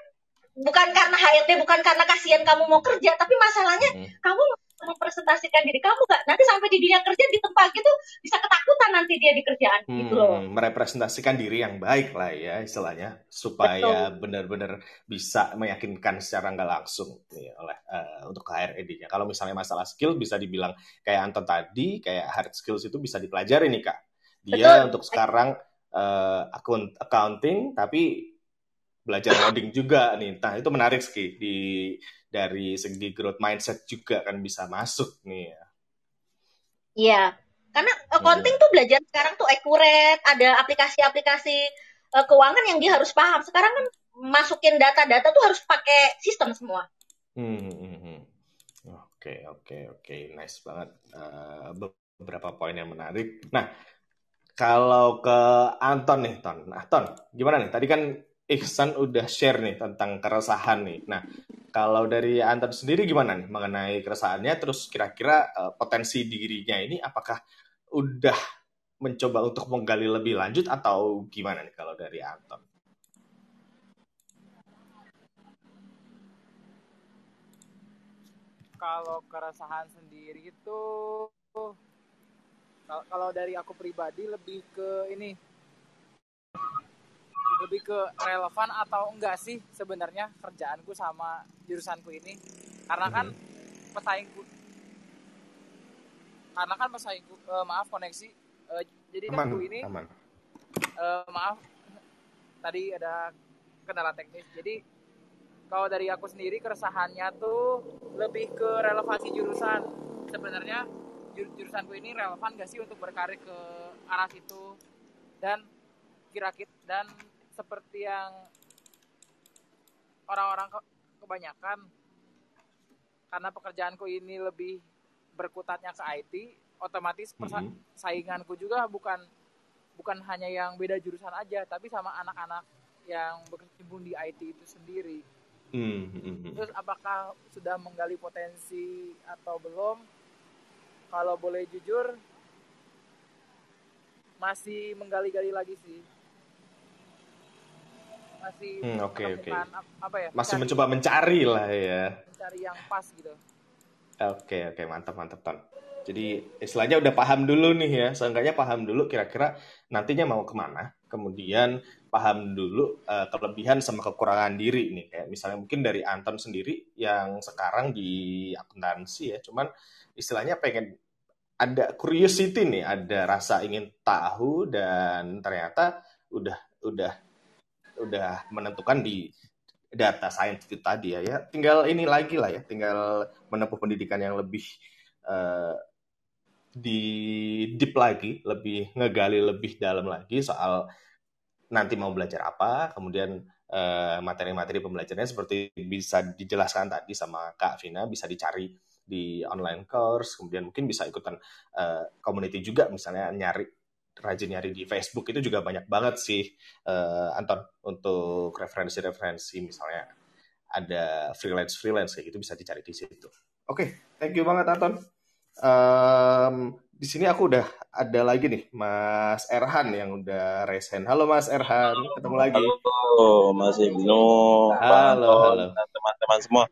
bukan karena HRD, bukan karena kasihan kamu mau kerja, tapi masalahnya hmm. kamu mempresentasikan diri kamu gak nanti sampai di dunia kerja di tempat gitu bisa ketakutan nanti dia di kerjaan hmm, gitu loh merepresentasikan diri yang baik lah ya istilahnya supaya benar-benar bisa meyakinkan secara nggak langsung nih, oleh uh, untuk HRD-nya kalau misalnya masalah skill bisa dibilang kayak Anton tadi kayak hard skills itu bisa dipelajari nih kak dia Betul. untuk sekarang uh, akun accounting tapi belajar coding juga nih. Nah, itu menarik sih di dari segi growth mindset juga kan bisa masuk nih ya. Iya, karena accounting hmm. tuh belajar sekarang tuh accurate, ada aplikasi-aplikasi uh, keuangan yang dia harus paham. Sekarang kan masukin data-data tuh harus pakai sistem semua. Hmm, hmm, hmm. Oke, oke, oke, nice banget. Uh, beberapa poin yang menarik. Nah, kalau ke Anton nih, Ton. Nah, Ton, gimana nih? Tadi kan Ihsan udah share nih tentang keresahan nih. Nah, kalau dari Anton sendiri gimana nih mengenai keresahannya? Terus kira-kira uh, potensi dirinya ini apakah udah mencoba untuk menggali lebih lanjut atau gimana nih kalau dari Anton? Kalau keresahan sendiri itu kalau dari aku pribadi lebih ke ini lebih ke relevan atau enggak sih sebenarnya kerjaanku sama jurusanku ini karena kan mm-hmm. pesaingku karena kan pesaingku uh, maaf koneksi uh, jadi kan aku ini aman. Uh, maaf tadi ada kendala teknis jadi kalau dari aku sendiri keresahannya tuh lebih ke relevansi jurusan sebenarnya jurusanku ini relevan gak sih untuk berkarir ke arah situ dan kira-kira dan seperti yang orang-orang ke kebanyakan karena pekerjaanku ini lebih berkutatnya ke IT otomatis mm -hmm. sainganku juga bukan bukan hanya yang beda jurusan aja tapi sama anak-anak yang berkecimpung di IT itu sendiri mm -hmm. terus apakah sudah menggali potensi atau belum kalau boleh jujur masih menggali-gali lagi sih masih hmm, okay, okay. apa ya masih mencari, mencoba mencari lah ya mencari yang pas gitu oke okay, oke okay. mantap mantap ton Jadi istilahnya udah paham dulu nih ya, seenggaknya paham dulu kira-kira nantinya mau ke mana. Kemudian paham dulu uh, kelebihan sama kekurangan diri nih. Kayak misalnya mungkin dari Anton sendiri yang sekarang di akuntansi ya, cuman istilahnya pengen ada curiosity nih, ada rasa ingin tahu dan ternyata udah udah udah menentukan di data science itu tadi ya, ya tinggal ini lagi lah ya tinggal menempuh pendidikan yang lebih uh, di deep lagi lebih ngegali lebih dalam lagi soal nanti mau belajar apa kemudian uh, materi-materi pembelajarannya seperti bisa dijelaskan tadi sama Kak Vina bisa dicari di online course kemudian mungkin bisa ikutan uh, community juga misalnya nyari rajin nyari di Facebook itu juga banyak banget sih uh, Anton untuk referensi-referensi misalnya ada freelance freelance kayak gitu bisa dicari di situ. Oke, okay, thank you banget Anton. Um, di sini aku udah ada lagi nih Mas Erhan yang udah raise hand. Halo Mas Erhan, ketemu lagi. Halo Mas Ibnu. Halo, halo. Teman-teman semua.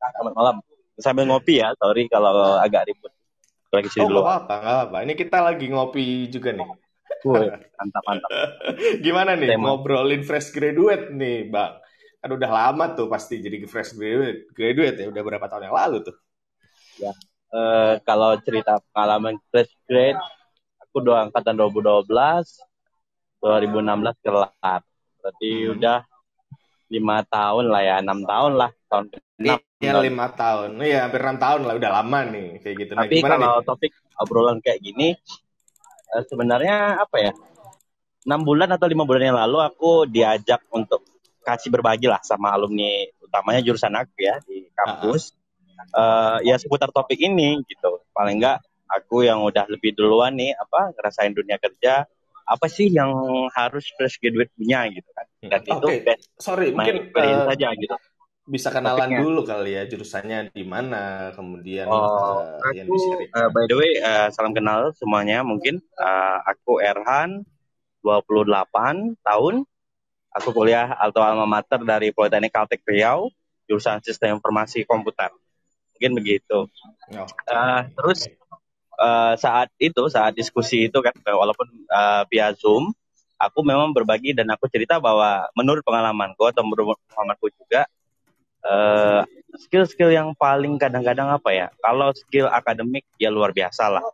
Selamat malam. Sambil ngopi ya, sorry kalau agak ribut. Lagi sini oh, dulu. apa, apa. Ini kita lagi ngopi juga nih mantap mantap. Gimana nih Tema. ngobrolin fresh graduate nih, Bang? Kan udah lama tuh pasti jadi fresh graduate, graduate ya udah berapa tahun yang lalu tuh. Ya. Uh, kalau cerita pengalaman fresh grade, aku udah angkatan 2012, 2016 kelar. Berarti hmm. udah lima tahun lah ya, enam tahun lah tahun Iya lima tahun, iya hampir enam tahun lah, udah lama nih kayak gitu. Nah, Tapi nah, kalau nih? topik obrolan kayak gini, uh, sebenarnya apa ya enam bulan atau lima bulan yang lalu aku diajak untuk kasih berbagi lah sama alumni utamanya jurusan aku ya di kampus. Uh, uh, ya seputar topik ini gitu. Paling enggak aku yang udah lebih duluan nih apa ngerasain dunia kerja apa sih yang harus fresh graduate punya gitu kan dan okay. itu sorry mungkin uh, saja gitu bisa kenalan Topiknya. dulu kali ya jurusannya di mana kemudian oh, uh, aku, yang uh, by the way uh, salam kenal semuanya mungkin uh, aku Erhan 28 tahun aku kuliah atau alma mater dari Politeknik Kaltek Riau jurusan Sistem Informasi Komputer mungkin begitu oh. uh, terus uh, saat itu saat diskusi itu kan walaupun uh, via Zoom aku memang berbagi dan aku cerita bahwa menurut pengalamanku atau menurut pengalamanku juga eh, skill-skill yang paling kadang-kadang apa ya kalau skill akademik ya luar biasa lah.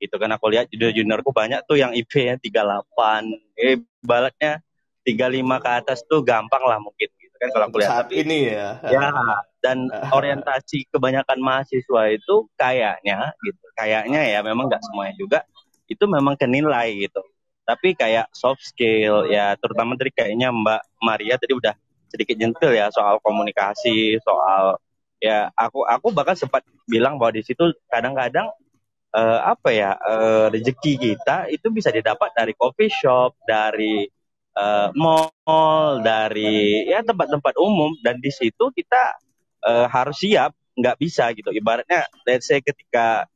Gitu kan aku lihat junior juniorku banyak tuh yang IP-nya 38 eh balatnya 35 ke atas tuh gampang lah mungkin kan kalau aku lihat. Saat ini ya. Ya dan orientasi kebanyakan mahasiswa itu kayaknya gitu. Kayaknya ya memang nggak semuanya juga itu memang kenilai gitu. Tapi kayak soft skill ya terutama tadi kayaknya Mbak Maria tadi udah sedikit nyentil ya soal komunikasi, soal ya aku aku bahkan sempat bilang bahwa di situ kadang-kadang uh, apa ya uh, rezeki kita itu bisa didapat dari coffee shop, dari uh, mall, dari ya tempat-tempat umum dan di situ kita uh, harus siap, nggak bisa gitu. Ibaratnya let's say ketika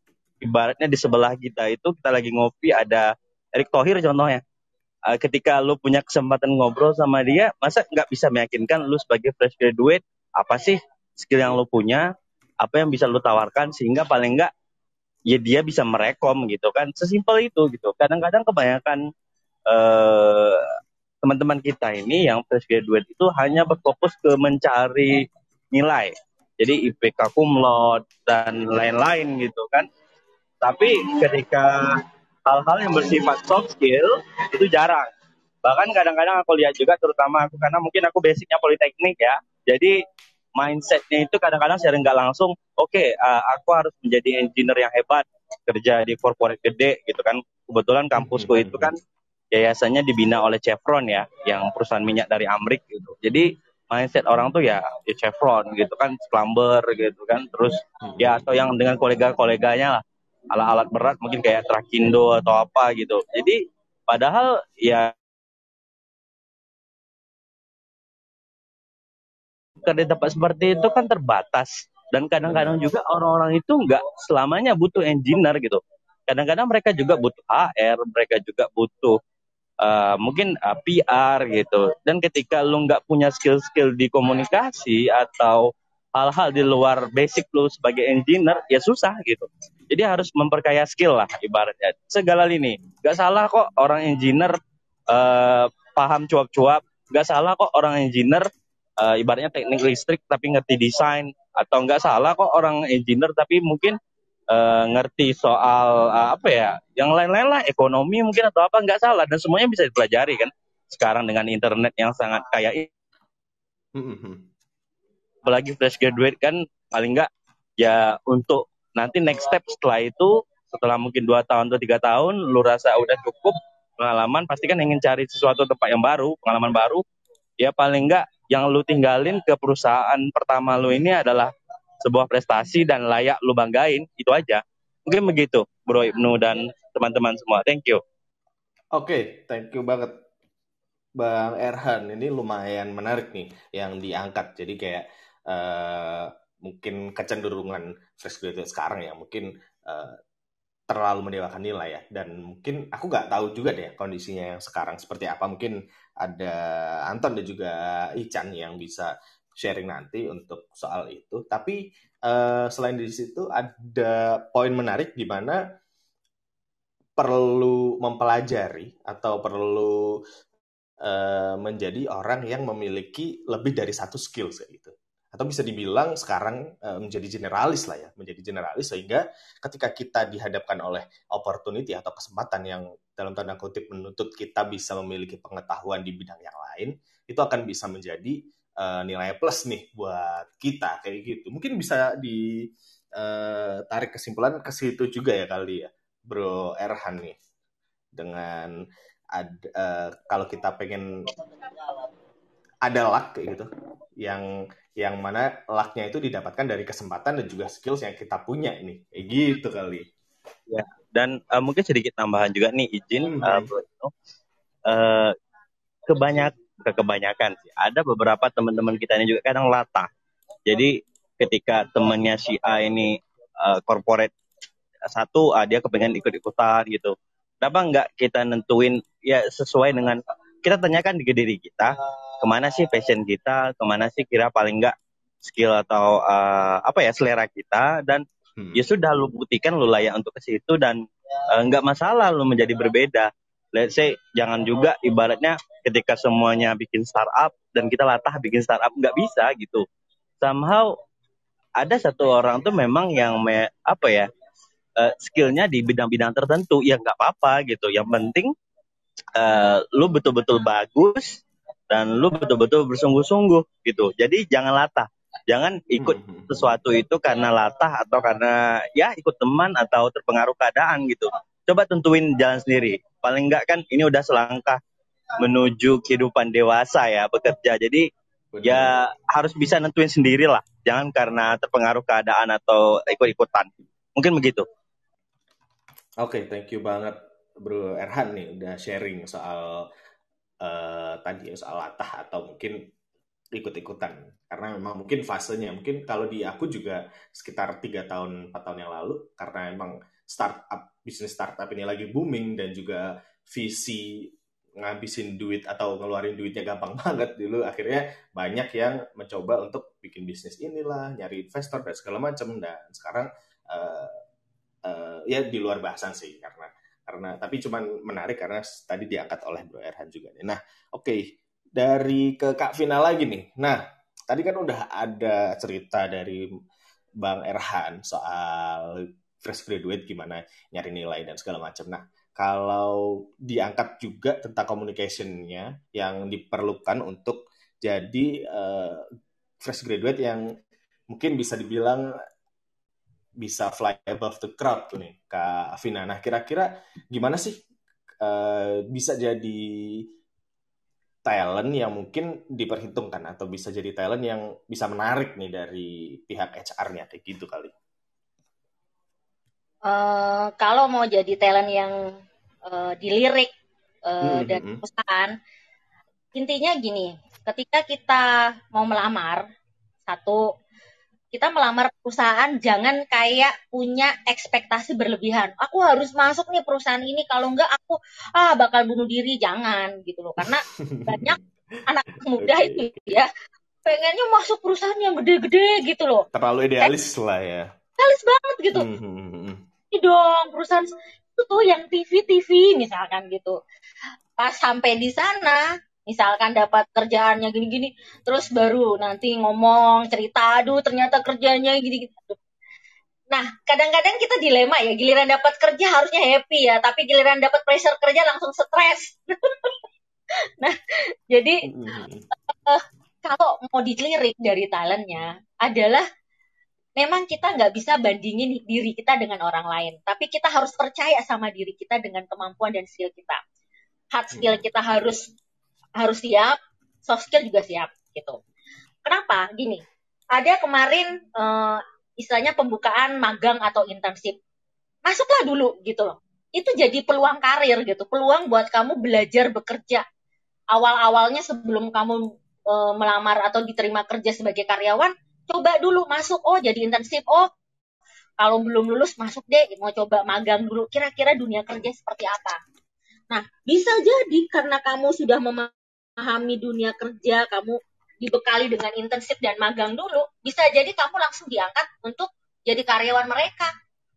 ibaratnya di sebelah kita itu kita lagi ngopi ada Erick Thohir contohnya uh, ketika lu punya kesempatan ngobrol sama dia, masa nggak bisa meyakinkan lu sebagai fresh graduate apa sih skill yang lu punya, apa yang bisa lu tawarkan sehingga paling nggak ya dia bisa merekom gitu kan, sesimpel itu gitu. Kadang-kadang kebanyakan uh, teman-teman kita ini yang fresh graduate itu hanya berfokus ke mencari nilai. Jadi IPK kumlot dan lain-lain gitu kan. Tapi ketika hal-hal yang bersifat soft skill itu jarang. Bahkan kadang-kadang aku lihat juga terutama aku karena mungkin aku basicnya politeknik ya. Jadi mindsetnya itu kadang-kadang sering nggak langsung, oke okay, uh, aku harus menjadi engineer yang hebat, kerja di corporate gede gitu kan. Kebetulan kampusku itu kan yayasannya dibina oleh Chevron ya, yang perusahaan minyak dari Amrik gitu. Jadi mindset orang tuh ya, ya Chevron gitu kan, plumber gitu kan, terus ya atau yang dengan kolega-koleganya lah alat-alat berat mungkin kayak trakindo atau apa gitu. Jadi padahal ya kerja tempat seperti itu kan terbatas dan kadang-kadang juga orang-orang itu nggak selamanya butuh engineer gitu. Kadang-kadang mereka juga butuh AR, mereka juga butuh uh, mungkin uh, PR gitu. Dan ketika lu nggak punya skill-skill di komunikasi atau hal-hal di luar basic lu sebagai engineer ya susah gitu. Jadi harus memperkaya skill lah ibaratnya. Segala lini. Gak salah kok orang engineer uh, paham cuap-cuap. Gak salah kok orang engineer uh, ibaratnya teknik listrik tapi ngerti desain. Atau nggak salah kok orang engineer tapi mungkin uh, ngerti soal uh, apa ya, yang lain-lain lah, ekonomi mungkin atau apa nggak salah dan semuanya bisa dipelajari kan. Sekarang dengan internet yang sangat kaya ini. Apalagi fresh graduate kan paling enggak ya untuk nanti next step setelah itu setelah mungkin dua tahun atau tiga tahun lu rasa udah cukup pengalaman pasti kan ingin cari sesuatu tempat yang baru pengalaman baru ya paling enggak yang lu tinggalin ke perusahaan pertama lu ini adalah sebuah prestasi dan layak lu banggain itu aja. Mungkin begitu Bro Ibnu dan teman-teman semua. Thank you. Oke okay, thank you banget. Bang Erhan ini lumayan menarik nih yang diangkat. Jadi kayak uh, mungkin kecenderungan fresh graduate sekarang ya mungkin uh, terlalu mendewakan nilai ya. Dan mungkin aku nggak tahu juga deh kondisinya yang sekarang seperti apa. Mungkin ada Anton dan juga Ican yang bisa sharing nanti untuk soal itu. Tapi uh, selain di situ ada poin menarik di mana perlu mempelajari atau perlu uh, menjadi orang yang memiliki lebih dari satu skill gitu. Atau bisa dibilang sekarang uh, menjadi generalis lah ya, menjadi generalis sehingga ketika kita dihadapkan oleh opportunity atau kesempatan yang dalam tanda kutip menuntut kita bisa memiliki pengetahuan di bidang yang lain, itu akan bisa menjadi uh, nilai plus nih buat kita kayak gitu. Mungkin bisa ditarik uh, kesimpulan ke situ juga ya kali ya, Bro Erhan nih. Dengan ad, uh, kalau kita pengen ada luck kayak gitu yang yang mana lucknya itu didapatkan dari kesempatan dan juga skills yang kita punya ini kayak gitu kali ya dan uh, mungkin sedikit tambahan juga nih izin hmm. uh, uh, kebanyak ke kebanyakan sih ada beberapa teman-teman kita ini juga kadang latah jadi ketika temannya si A ini uh, corporate satu uh, dia kepengen ikut-ikutan gitu kenapa nggak kita nentuin ya sesuai dengan kita tanyakan di diri kita ke mana sih passion kita, ke mana sih kira paling nggak skill atau uh, apa ya selera kita dan hmm. ya sudah lu buktikan lu layak untuk ke situ dan uh, nggak masalah lu menjadi berbeda. Let's say jangan juga ibaratnya ketika semuanya bikin startup dan kita latah bikin startup nggak bisa gitu. Somehow ada satu orang tuh memang yang me, apa ya uh, skillnya di bidang-bidang tertentu ya nggak apa-apa gitu. Yang penting uh, lu betul-betul bagus dan lu betul-betul bersungguh-sungguh gitu. Jadi jangan latah. Jangan ikut hmm, sesuatu itu karena latah atau karena ya ikut teman atau terpengaruh keadaan gitu. Coba tentuin jalan sendiri. Paling enggak kan ini udah selangkah menuju kehidupan dewasa ya bekerja. Jadi ya harus bisa nentuin sendiri lah. Jangan karena terpengaruh keadaan atau ikut-ikutan. Mungkin begitu. Oke, okay, thank you banget Bro Erhan nih udah sharing soal uh, tadi soal latah atau mungkin ikut-ikutan karena memang mungkin fasenya mungkin kalau di aku juga sekitar tiga tahun empat tahun yang lalu karena emang startup bisnis startup ini lagi booming dan juga visi ngabisin duit atau ngeluarin duitnya gampang banget dulu akhirnya banyak yang mencoba untuk bikin bisnis inilah nyari investor dan segala macam dan sekarang uh, uh, ya di luar bahasan sih karena karena tapi cuman menarik karena tadi diangkat oleh Bro Erhan juga nih. Nah, oke. Okay. Dari ke Kak Vina lagi nih. Nah, tadi kan udah ada cerita dari Bang Erhan soal fresh graduate gimana nyari nilai dan segala macam. Nah, kalau diangkat juga tentang communication-nya yang diperlukan untuk jadi uh, fresh graduate yang mungkin bisa dibilang bisa fly above the crowd nih Kak Afina. Nah kira-kira gimana sih uh, bisa jadi talent yang mungkin diperhitungkan atau bisa jadi talent yang bisa menarik nih dari pihak HR-nya kayak gitu kali? Uh, kalau mau jadi talent yang uh, dilirik uh, hmm, dari hmm. perusahaan, intinya gini, ketika kita mau melamar satu kita melamar perusahaan jangan kayak punya ekspektasi berlebihan. Aku harus masuk nih perusahaan ini kalau enggak aku ah bakal bunuh diri jangan gitu loh. Karena banyak anak muda itu ya pengennya masuk perusahaan yang gede-gede gitu loh. Terlalu idealis lah ya. Idealis banget gitu. Hmm, hmm, hmm, dong perusahaan itu tuh yang TV TV misalkan gitu. Pas sampai di sana misalkan dapat kerjaannya gini-gini terus baru nanti ngomong cerita aduh ternyata kerjanya gini-gini nah kadang-kadang kita dilema ya giliran dapat kerja harusnya happy ya tapi giliran dapat pressure kerja langsung stres. Nah jadi uh, kalau mau dilirik dari talentnya adalah memang kita nggak bisa bandingin diri kita dengan orang lain, tapi kita harus percaya sama diri kita dengan kemampuan dan skill kita. Hard skill kita harus harus siap, soft skill juga siap gitu. Kenapa? Gini, ada kemarin uh, istilahnya pembukaan magang atau internship. Masuklah dulu gitu loh. Itu jadi peluang karir gitu, peluang buat kamu belajar bekerja. Awal-awalnya sebelum kamu uh, melamar atau diterima kerja sebagai karyawan, coba dulu masuk. Oh jadi internship oh kalau belum lulus masuk deh. Mau coba magang dulu. Kira-kira dunia kerja seperti apa? Nah bisa jadi karena kamu sudah memahami dunia kerja kamu dibekali dengan internship dan magang dulu bisa jadi kamu langsung diangkat untuk jadi karyawan mereka.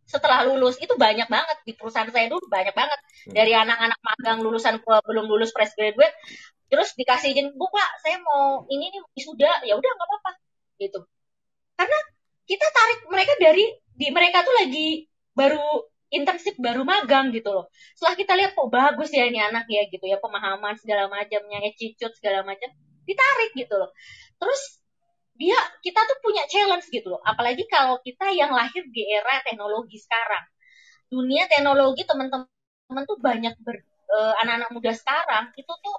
Setelah lulus itu banyak banget di perusahaan saya dulu banyak banget. Hmm. dari anak-anak magang lulusan belum lulus fresh graduate terus dikasih izin bu pak saya mau ini nih sudah ya udah nggak apa-apa. Gitu karena kita tarik mereka dari di mereka tuh lagi baru internship baru magang gitu loh. Setelah kita lihat kok bagus ya ini anak ya gitu ya pemahaman segala macamnya, attitude segala macam, ditarik gitu loh. Terus dia kita tuh punya challenge gitu loh. Apalagi kalau kita yang lahir di era teknologi sekarang. Dunia teknologi teman-teman tuh banyak ber, uh, anak-anak muda sekarang itu tuh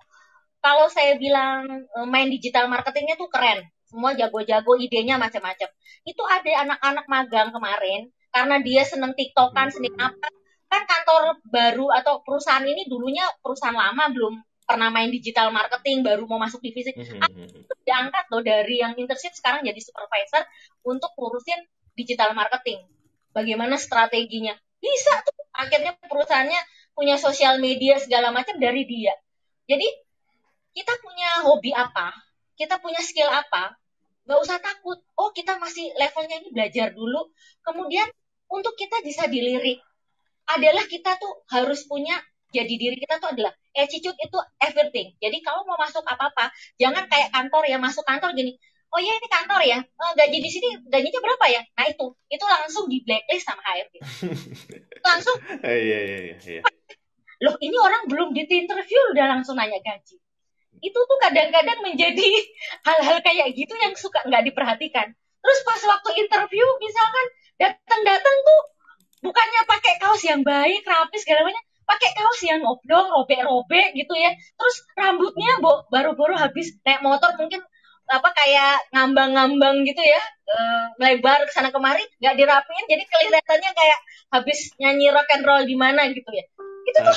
kalau saya bilang uh, main digital marketingnya tuh keren semua jago-jago idenya macam-macam. Itu ada anak-anak magang kemarin karena dia seneng tiktokan seneng apa? Kan kantor baru atau perusahaan ini dulunya perusahaan lama belum pernah main digital marketing baru mau masuk divisi mm diangkat loh dari yang internship sekarang jadi supervisor untuk ngurusin digital marketing. Bagaimana strateginya? Bisa tuh. Akhirnya perusahaannya punya sosial media segala macam dari dia. Jadi kita punya hobi apa kita punya skill apa, nggak usah takut. Oh, kita masih levelnya ini belajar dulu. Kemudian untuk kita bisa dilirik adalah kita tuh harus punya jadi diri kita tuh adalah attitude itu everything. Jadi kalau mau masuk apa-apa, jangan kayak kantor ya masuk kantor gini. Oh ya ini kantor ya, oh, gaji di sini gajinya berapa ya? Nah itu, itu langsung di blacklist sama HRD. langsung. Iya iya iya. Loh ini orang belum di interview udah langsung nanya gaji itu tuh kadang-kadang menjadi hal-hal kayak gitu yang suka nggak diperhatikan. Terus pas waktu interview misalkan datang-datang tuh bukannya pakai kaos yang baik, rapi segala macam, pakai kaos yang oblong, robek-robek gitu ya. Terus rambutnya baru-baru habis naik motor mungkin apa kayak ngambang-ngambang gitu ya, e, melebar ke sana kemari, nggak dirapiin, jadi kelihatannya kayak habis nyanyi rock and roll di mana gitu ya. Itu tuh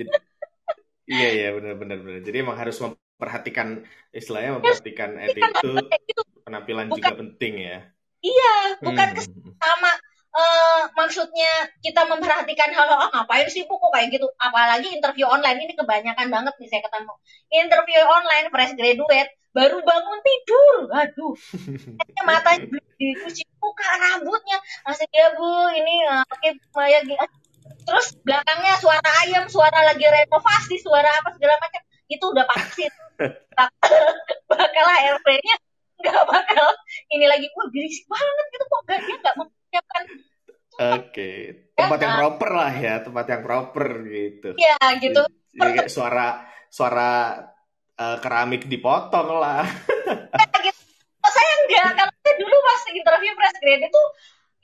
Iya iya benar benar benar. Jadi emang harus memperhatikan istilahnya memperhatikan attitude, penampilan bukan, juga penting ya. Iya, bukan hmm. sama uh, maksudnya kita memperhatikan hal hal oh, ngapain sih bu kok kayak gitu. Apalagi interview online ini kebanyakan banget nih saya ketemu. Interview online fresh graduate baru bangun tidur, aduh, matanya dicuci muka rambutnya masih ya bu ini uh, pakai maya terus belakangnya suara ayam suara lagi renovasi suara apa segala macam itu udah pasti bakal HRP-nya nggak bakal ini lagi wah berisik banget gitu kok gak dia nggak mempersiapkan Oke, okay. tempat ya, yang proper lah ya, tempat yang proper gitu. Iya gitu. Jadi kayak suara suara uh, keramik dipotong lah. ya, gitu. Oh, saya enggak, kalau saya dulu pas interview press grade itu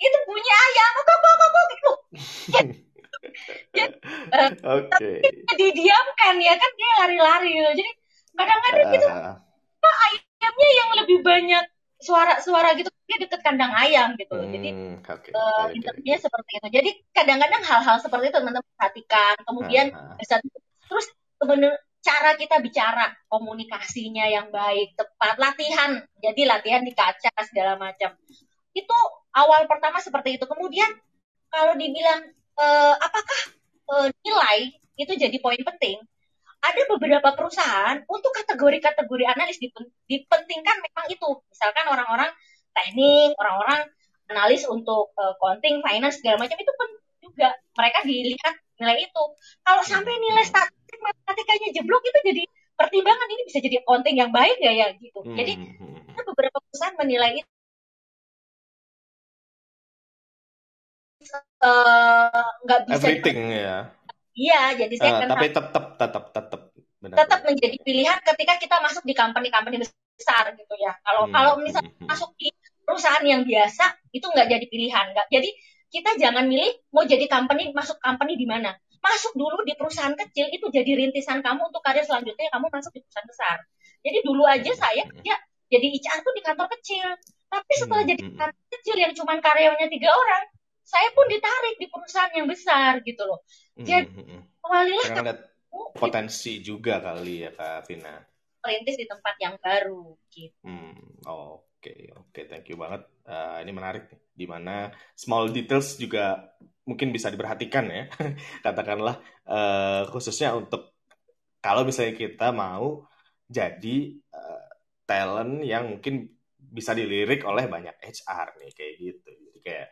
itu bunyi ayam, kok kok kok gitu. uh, Oke. Okay. didiamkan ya kan dia lari-lari gitu. Jadi kadang-kadang uh, gitu nah, ayamnya yang lebih banyak suara-suara gitu dia deket kandang ayam gitu. Hmm, Jadi okay, uh, okay, okay. seperti itu. Jadi kadang-kadang hal-hal seperti itu teman-teman perhatikan. Kemudian uh, terus benar cara kita bicara komunikasinya yang baik tepat latihan jadi latihan di kaca segala macam itu awal pertama seperti itu kemudian kalau dibilang uh, apakah uh, nilai itu jadi poin penting? Ada beberapa perusahaan untuk kategori-kategori analis dipentingkan memang itu. Misalkan orang-orang teknik, orang-orang analis untuk uh, accounting, finance segala macam itu pun juga mereka dilihat nilai itu. Kalau sampai nilai statistik matematikanya jeblok itu jadi pertimbangan ini bisa jadi accounting yang baik gak ya gitu. Hmm. Jadi beberapa perusahaan menilai itu nggak uh, bisa everything ya. Iya, jadi saya uh, tapi tetap tetap tetap tetap menjadi pilihan ketika kita masuk di company-company besar gitu ya. Kalau hmm. kalau misalnya hmm. masuk di perusahaan yang biasa itu nggak jadi pilihan, nggak. Jadi kita jangan milih mau jadi company masuk company di mana. Masuk dulu di perusahaan kecil itu jadi rintisan kamu untuk karir selanjutnya kamu masuk di perusahaan besar. Jadi dulu aja saya kerja jadi HR tuh di kantor kecil. Tapi setelah hmm. jadi kantor kecil yang cuma karyawannya tiga orang, saya pun ditarik di perusahaan yang besar gitu loh. Jadi awalilah hmm. lihat potensi juga kali ya Kak Vina. Perintis di tempat yang baru gitu. Hmm, oke okay, oke okay, thank you banget. Uh, ini menarik nih, di mana small details juga mungkin bisa diperhatikan ya, katakanlah uh, khususnya untuk kalau misalnya kita mau jadi uh, talent yang mungkin bisa dilirik oleh banyak HR nih kayak gitu. Jadi kayak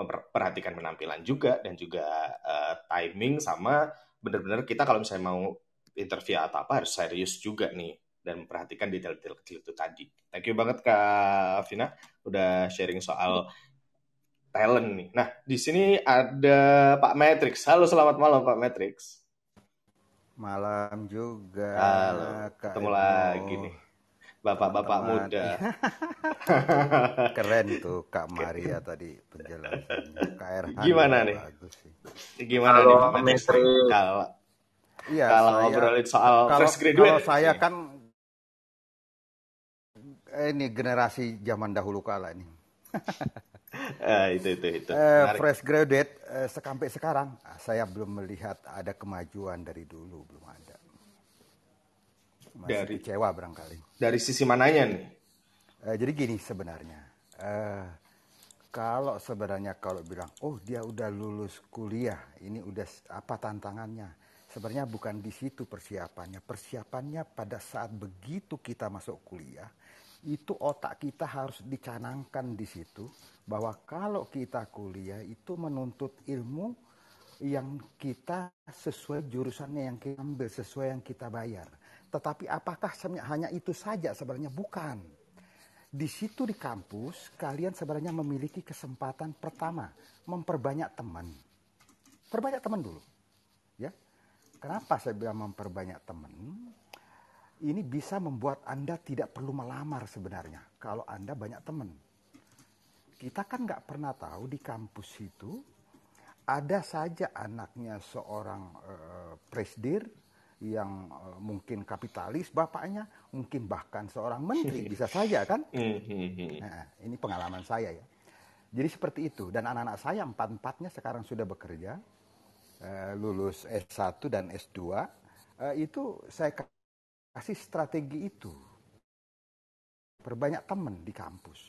memperhatikan penampilan juga dan juga uh, timing sama benar-benar kita kalau misalnya mau interview atau apa harus serius juga nih dan memperhatikan detail-detail kecil itu tadi. Thank you banget Kak Vina udah sharing soal talent nih. Nah, di sini ada Pak Matrix. Halo, selamat malam Pak Matrix. Malam juga. Halo, ketemu lagi nih bapak-bapak muda. Keren tuh Kak Maria tadi penjelasannya. KR Gimana nih? Bagus sih. Gimana nih Pak Menteri? Kalau Iya, kalau saya, ngobrolin soal kalau, fresh graduate. Kalau saya kan ini generasi zaman dahulu kala ini. eh, itu itu itu. Eh, fresh graduate eh, sampai sekarang saya belum melihat ada kemajuan dari dulu belum ada. Masih dari kecewa barangkali. Dari sisi mananya nih? Uh, jadi gini sebenarnya, uh, kalau sebenarnya kalau bilang, oh dia udah lulus kuliah, ini udah apa tantangannya? Sebenarnya bukan di situ persiapannya. Persiapannya pada saat begitu kita masuk kuliah, itu otak kita harus dicanangkan di situ bahwa kalau kita kuliah itu menuntut ilmu yang kita sesuai jurusannya yang kita ambil, sesuai yang kita bayar. Tetapi apakah hanya itu saja sebenarnya bukan. Di situ di kampus kalian sebenarnya memiliki kesempatan pertama memperbanyak teman. Perbanyak teman dulu. Ya. Kenapa saya bilang memperbanyak teman? Ini bisa membuat Anda tidak perlu melamar sebenarnya kalau Anda banyak teman. Kita kan nggak pernah tahu di kampus itu ada saja anaknya seorang uh, presdir yang uh, mungkin kapitalis bapaknya, mungkin bahkan seorang menteri bisa saja kan? Hmm. Nah, ini pengalaman saya ya. Jadi seperti itu dan anak-anak saya empat empatnya sekarang sudah bekerja, uh, lulus S1 dan S2, uh, eh, itu saya kasih strategi itu, perbanyak teman di kampus,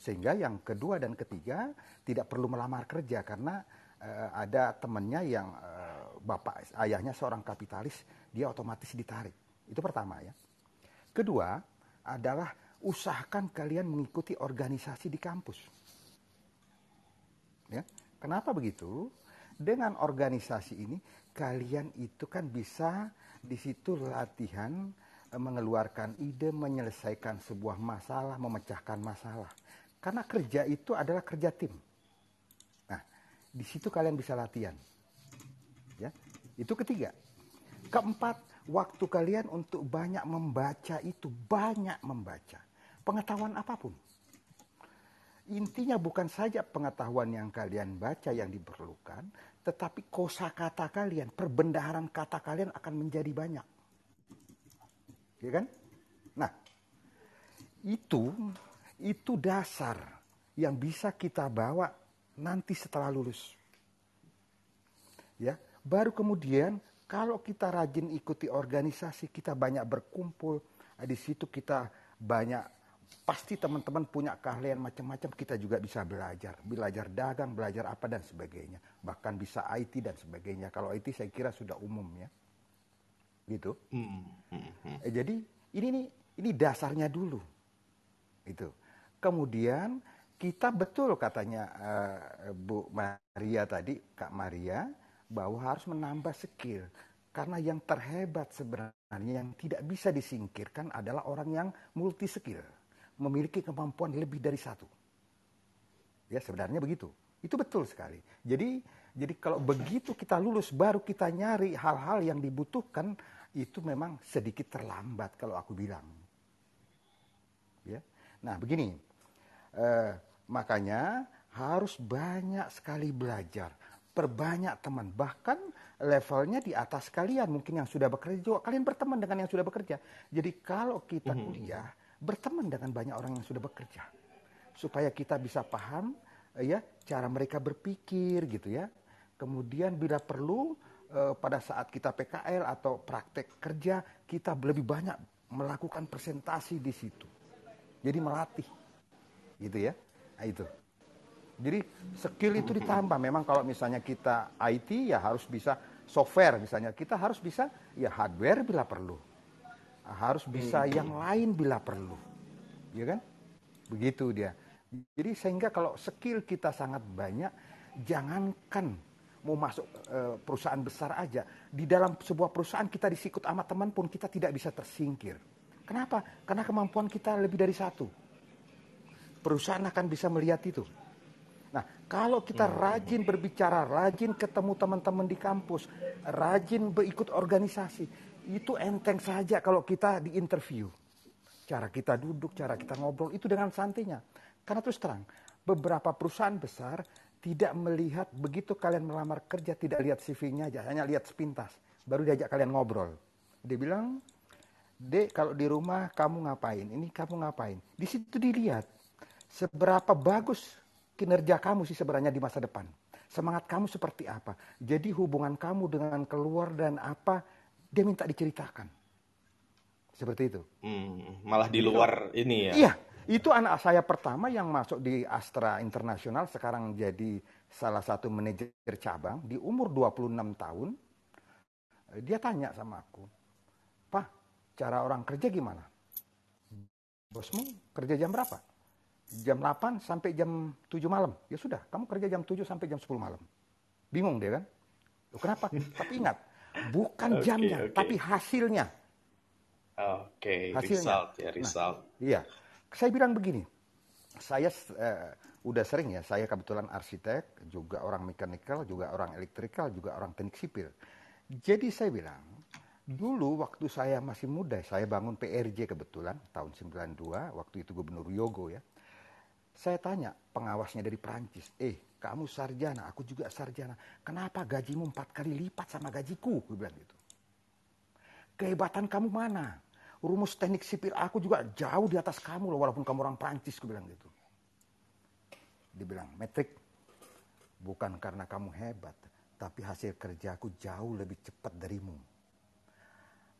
sehingga yang kedua dan ketiga tidak perlu melamar kerja karena uh, ada temannya yang uh, bapak ayahnya seorang kapitalis, dia otomatis ditarik. Itu pertama ya. Kedua adalah usahakan kalian mengikuti organisasi di kampus. Ya. Kenapa begitu? Dengan organisasi ini kalian itu kan bisa di situ latihan eh, mengeluarkan ide, menyelesaikan sebuah masalah, memecahkan masalah. Karena kerja itu adalah kerja tim. Nah, di situ kalian bisa latihan. Itu ketiga. Keempat, waktu kalian untuk banyak membaca itu banyak membaca. Pengetahuan apa pun. Intinya bukan saja pengetahuan yang kalian baca yang diperlukan, tetapi kosakata kalian, perbendaharaan kata kalian akan menjadi banyak. Ya kan? Nah, itu itu dasar yang bisa kita bawa nanti setelah lulus. Ya, Baru kemudian kalau kita rajin ikuti organisasi, kita banyak berkumpul, eh, di situ kita banyak pasti teman-teman punya keahlian macam-macam kita juga bisa belajar. Belajar dagang belajar apa dan sebagainya. Bahkan bisa IT dan sebagainya. Kalau IT saya kira sudah umum ya. Gitu. Eh, jadi ini nih ini dasarnya dulu. Itu. Kemudian kita betul katanya uh, Bu Maria tadi, Kak Maria, bahwa harus menambah skill. Karena yang terhebat sebenarnya yang tidak bisa disingkirkan adalah orang yang multi skill. Memiliki kemampuan lebih dari satu. Ya sebenarnya begitu. Itu betul sekali. Jadi jadi kalau begitu kita lulus baru kita nyari hal-hal yang dibutuhkan itu memang sedikit terlambat kalau aku bilang. Ya. Nah, begini. Eh, makanya harus banyak sekali belajar, perbanyak teman, bahkan levelnya di atas kalian, mungkin yang sudah bekerja juga kalian berteman dengan yang sudah bekerja. Jadi kalau kita mhm. kuliah, berteman dengan banyak orang yang sudah bekerja. Supaya kita bisa paham ya cara mereka berpikir gitu ya. Kemudian bila perlu eh, pada saat kita PKL atau praktek kerja kita lebih banyak melakukan presentasi di situ. Jadi melatih, gitu ya. Nah, itu. Jadi skill itu ditambah. Memang kalau misalnya kita IT ya harus bisa software misalnya. Kita harus bisa ya hardware bila perlu. Harus bisa hmm. yang lain bila perlu. Ya kan? Begitu dia. Jadi sehingga kalau skill kita sangat banyak, jangankan mau masuk e, perusahaan besar aja, di dalam sebuah perusahaan kita disikut sama teman pun kita tidak bisa tersingkir. Kenapa? Karena kemampuan kita lebih dari satu. Perusahaan akan bisa melihat itu. Nah, kalau kita hmm. rajin berbicara, rajin ketemu teman-teman di kampus, rajin berikut organisasi, itu enteng saja kalau kita di interview. Cara kita duduk, cara kita ngobrol, itu dengan santainya. Karena terus terang, beberapa perusahaan besar tidak melihat begitu kalian melamar kerja tidak lihat CV-nya aja, hanya lihat sepintas. Baru diajak kalian ngobrol. Dia bilang, Dek, kalau di rumah kamu ngapain? Ini kamu ngapain? Di situ dilihat seberapa bagus kinerja kamu sih sebenarnya di masa depan. Semangat kamu seperti apa? Jadi hubungan kamu dengan keluar dan apa dia minta diceritakan. Seperti itu. Hmm, malah di luar itu, ini ya. Iya, itu anak saya pertama yang masuk di Astra Internasional sekarang jadi salah satu manajer cabang di umur 26 tahun. Dia tanya sama aku, "Pak, cara orang kerja gimana? Bosmu kerja jam berapa? Jam 8 sampai jam 7 malam. Ya sudah, kamu kerja jam 7 sampai jam 10 malam. Bingung dia kan? Loh, kenapa? tapi ingat, bukan okay, jamnya, okay. tapi hasilnya. Oke, okay, result ya, nah, result. Nah, iya. Saya bilang begini, saya uh, udah sering ya, saya kebetulan arsitek, juga orang mekanikal, juga orang elektrikal, juga orang teknik sipil. Jadi saya bilang, Dulu waktu saya masih muda, saya bangun PRJ kebetulan tahun 92, waktu itu Gubernur Yogo ya. Saya tanya pengawasnya dari Prancis, eh kamu sarjana, aku juga sarjana. Kenapa gajimu empat kali lipat sama gajiku? Gue bilang gitu. Kehebatan kamu mana? Rumus teknik sipil aku juga jauh di atas kamu loh, walaupun kamu orang Prancis, gue bilang gitu. Dibilang, metrik, bukan karena kamu hebat, tapi hasil kerjaku jauh lebih cepat darimu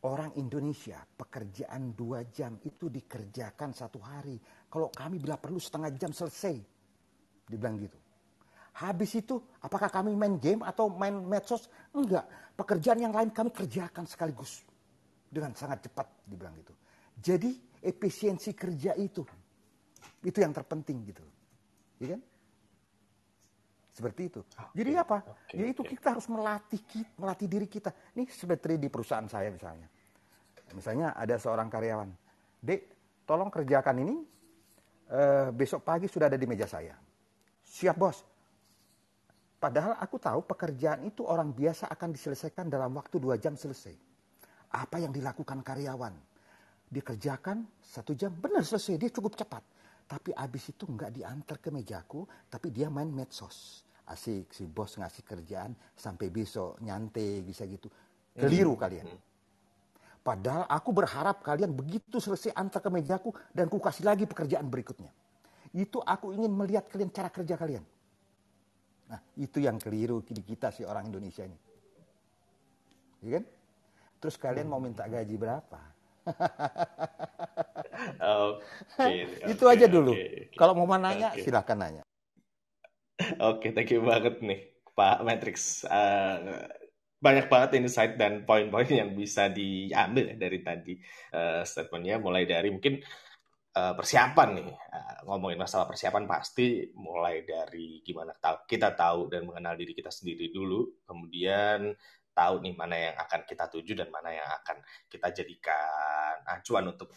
Orang Indonesia pekerjaan dua jam itu dikerjakan satu hari. Kalau kami bila perlu setengah jam selesai. Dibilang gitu. Habis itu apakah kami main game atau main medsos? Enggak. Pekerjaan yang lain kami kerjakan sekaligus. Dengan sangat cepat dibilang gitu. Jadi efisiensi kerja itu. Itu yang terpenting gitu. Iya kan? Seperti itu. Okay. Jadi apa? Okay, Jadi itu kita harus melatih melatih diri kita. Ini seperti di perusahaan saya misalnya. Misalnya ada seorang karyawan, Dek, tolong kerjakan ini. Uh, besok pagi sudah ada di meja saya. Siap bos. Padahal aku tahu pekerjaan itu orang biasa akan diselesaikan dalam waktu dua jam selesai. Apa yang dilakukan karyawan? Dikerjakan satu jam, benar selesai. Dia cukup cepat tapi abis itu nggak diantar ke mejaku, tapi dia main medsos. Asik, si bos ngasih kerjaan sampai besok nyantai bisa gitu. Keliru hmm. kalian. Hmm. Padahal aku berharap kalian begitu selesai antar ke mejaku dan ku kasih lagi pekerjaan berikutnya. Itu aku ingin melihat kalian cara kerja kalian. Nah, itu yang keliru di kita si orang Indonesia ini. Ya kan? Terus kalian mau minta gaji berapa? okay, itu aja dulu. Okay, okay. Kalau mau nanya, okay. silakan nanya. Oke, okay, thank you banget nih, Pak Matrix. Uh, banyak banget insight dan poin-poin yang bisa diambil dari tadi uh, statementnya, mulai dari mungkin uh, persiapan nih uh, ngomongin masalah persiapan pasti mulai dari gimana kita tahu dan mengenal diri kita sendiri dulu kemudian tahu nih mana yang akan kita tuju dan mana yang akan kita jadikan acuan untuk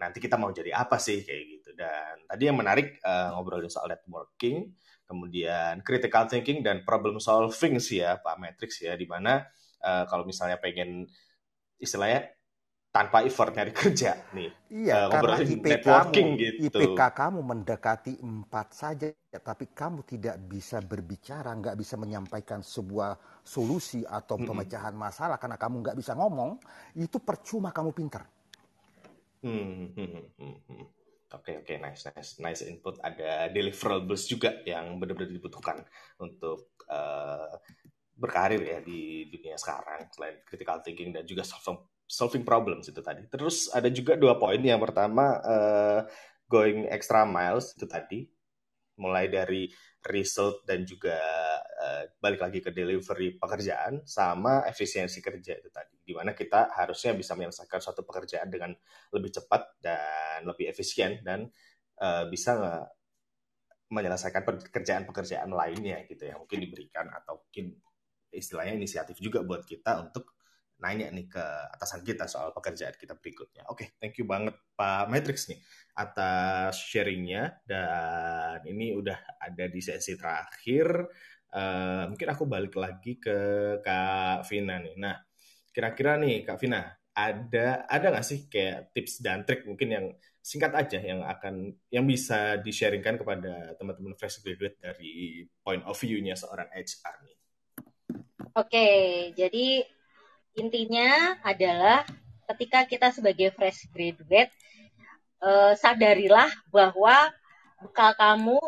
nanti kita mau jadi apa sih kayak gitu dan tadi yang menarik uh, ngobrolin soal networking kemudian critical thinking dan problem solving sih ya Pak Matrix ya di mana uh, kalau misalnya pengen istilahnya tanpa effort nyari kerja nih. Iya, uh, karena IPK networking kamu, gitu. IPK kamu mendekati empat saja, tapi kamu tidak bisa berbicara, nggak bisa menyampaikan sebuah solusi atau pemecahan masalah karena kamu nggak bisa ngomong, itu percuma kamu pinter. Hmm, hmm, hmm, hmm. hmm. Oke oke nice nice nice input. Ada deliverables juga yang benar-benar dibutuhkan untuk uh, berkarir ya di dunia sekarang selain critical thinking dan juga solving solving problems itu tadi. Terus ada juga dua poin. Yang pertama uh, going extra miles itu tadi, mulai dari result dan juga uh, balik lagi ke delivery pekerjaan sama efisiensi kerja itu tadi. Di mana kita harusnya bisa menyelesaikan suatu pekerjaan dengan lebih cepat dan lebih efisien dan uh, bisa menyelesaikan pekerjaan-pekerjaan lainnya gitu yang mungkin diberikan atau mungkin istilahnya inisiatif juga buat kita untuk nanya nih ke atasan kita soal pekerjaan kita berikutnya. Oke, okay, thank you banget Pak Matrix nih atas sharingnya dan ini udah ada di sesi terakhir. Uh, mungkin aku balik lagi ke Kak Vina nih. Nah, kira-kira nih Kak Vina ada ada nggak sih kayak tips dan trik mungkin yang singkat aja yang akan yang bisa di-sharingkan kepada teman-teman fresh graduate dari point of view-nya seorang HR nih? Oke, jadi intinya adalah ketika kita sebagai fresh graduate eh, sadarilah bahwa bekal kamu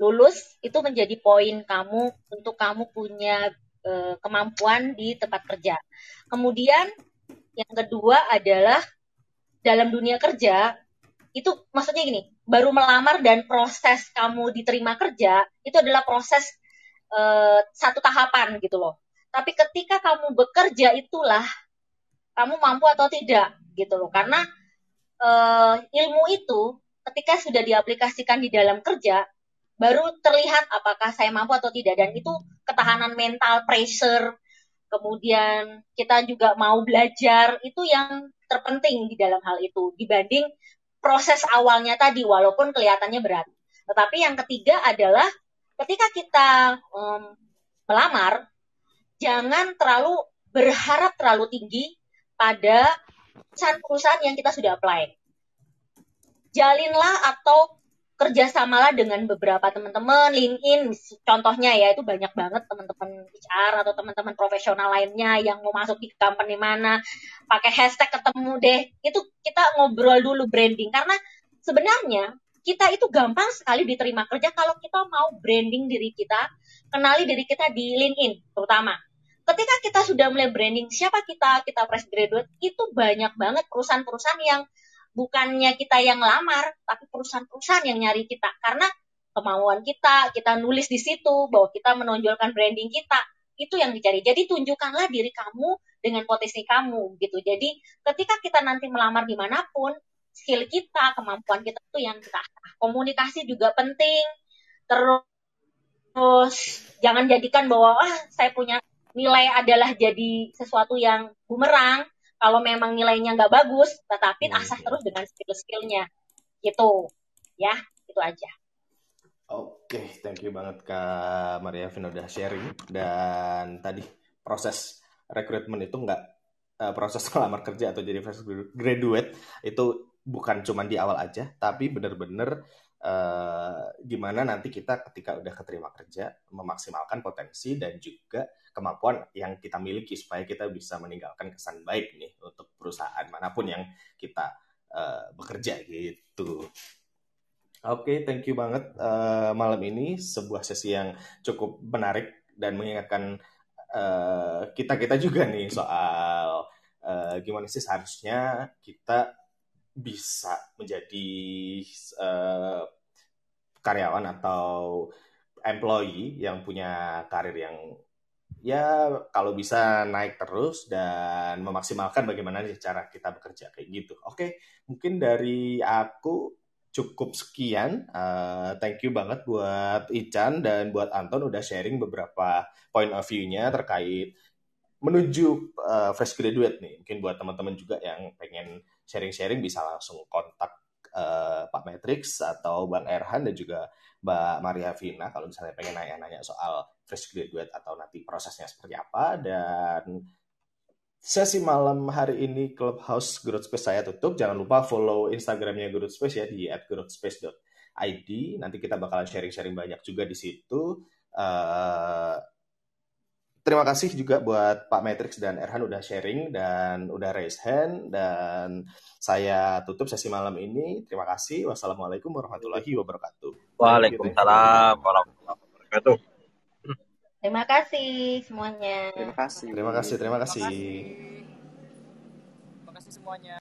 lulus itu menjadi poin kamu untuk kamu punya eh, kemampuan di tempat kerja. Kemudian yang kedua adalah dalam dunia kerja itu maksudnya gini, baru melamar dan proses kamu diterima kerja itu adalah proses eh, satu tahapan gitu loh tapi ketika kamu bekerja itulah kamu mampu atau tidak gitu loh. Karena uh, ilmu itu ketika sudah diaplikasikan di dalam kerja baru terlihat apakah saya mampu atau tidak dan itu ketahanan mental, pressure, kemudian kita juga mau belajar itu yang terpenting di dalam hal itu dibanding proses awalnya tadi walaupun kelihatannya berat. Tetapi yang ketiga adalah ketika kita um, melamar jangan terlalu berharap terlalu tinggi pada perusahaan-perusahaan yang kita sudah apply. Jalinlah atau kerjasamalah dengan beberapa teman-teman LinkedIn contohnya ya itu banyak banget teman-teman HR atau teman-teman profesional lainnya yang mau masuk di company mana pakai hashtag ketemu deh itu kita ngobrol dulu branding karena sebenarnya kita itu gampang sekali diterima kerja kalau kita mau branding diri kita kenali diri kita di LinkedIn terutama ketika kita sudah mulai branding siapa kita, kita fresh graduate, itu banyak banget perusahaan-perusahaan yang bukannya kita yang lamar, tapi perusahaan-perusahaan yang nyari kita. Karena kemauan kita, kita nulis di situ bahwa kita menonjolkan branding kita, itu yang dicari. Jadi tunjukkanlah diri kamu dengan potensi kamu gitu. Jadi ketika kita nanti melamar di mana pun, skill kita, kemampuan kita itu yang kita komunikasi juga penting. Terus jangan jadikan bahwa ah saya punya nilai adalah jadi sesuatu yang bumerang. Kalau memang nilainya nggak bagus tetapi hmm. asah terus dengan skill-skillnya. Gitu. Ya itu aja. Oke okay, thank you banget kak Maria Vino udah sharing. Dan tadi proses rekrutmen itu nggak uh, proses melamar kerja atau jadi fresh graduate itu bukan cuma di awal aja tapi benar-benar gimana nanti kita ketika udah keterima kerja memaksimalkan potensi dan juga kemampuan yang kita miliki supaya kita bisa meninggalkan kesan baik nih untuk perusahaan mana pun yang kita uh, bekerja gitu. Oke, okay, thank you banget uh, malam ini sebuah sesi yang cukup menarik dan mengingatkan uh, kita kita juga nih soal uh, gimana sih seharusnya kita bisa menjadi uh, karyawan atau employee yang punya karir yang ya kalau bisa naik terus dan memaksimalkan bagaimana cara kita bekerja kayak gitu. Oke, mungkin dari aku cukup sekian. Uh, thank you banget buat Ican dan buat Anton udah sharing beberapa point of view-nya terkait menuju uh, fresh graduate nih. Mungkin buat teman-teman juga yang pengen sharing-sharing bisa langsung kontak uh, Pak Matrix atau Bang Erhan dan juga Mbak Maria Vina kalau misalnya pengen nanya-nanya soal fresh graduate atau nanti prosesnya seperti apa dan sesi malam hari ini Clubhouse Growth Space saya tutup. Jangan lupa follow Instagramnya Growth Space ya di @growthspace.id. Nanti kita bakalan sharing-sharing banyak juga di situ. Uh, terima kasih juga buat Pak Matrix dan Erhan udah sharing dan udah raise hand dan saya tutup sesi malam ini. Terima kasih. Wassalamualaikum warahmatullahi wabarakatuh. Waalaikumsalam warahmatullahi wabarakatuh. Terima kasih semuanya. Terima kasih. Terima kasih, terima kasih. Terima kasih semuanya.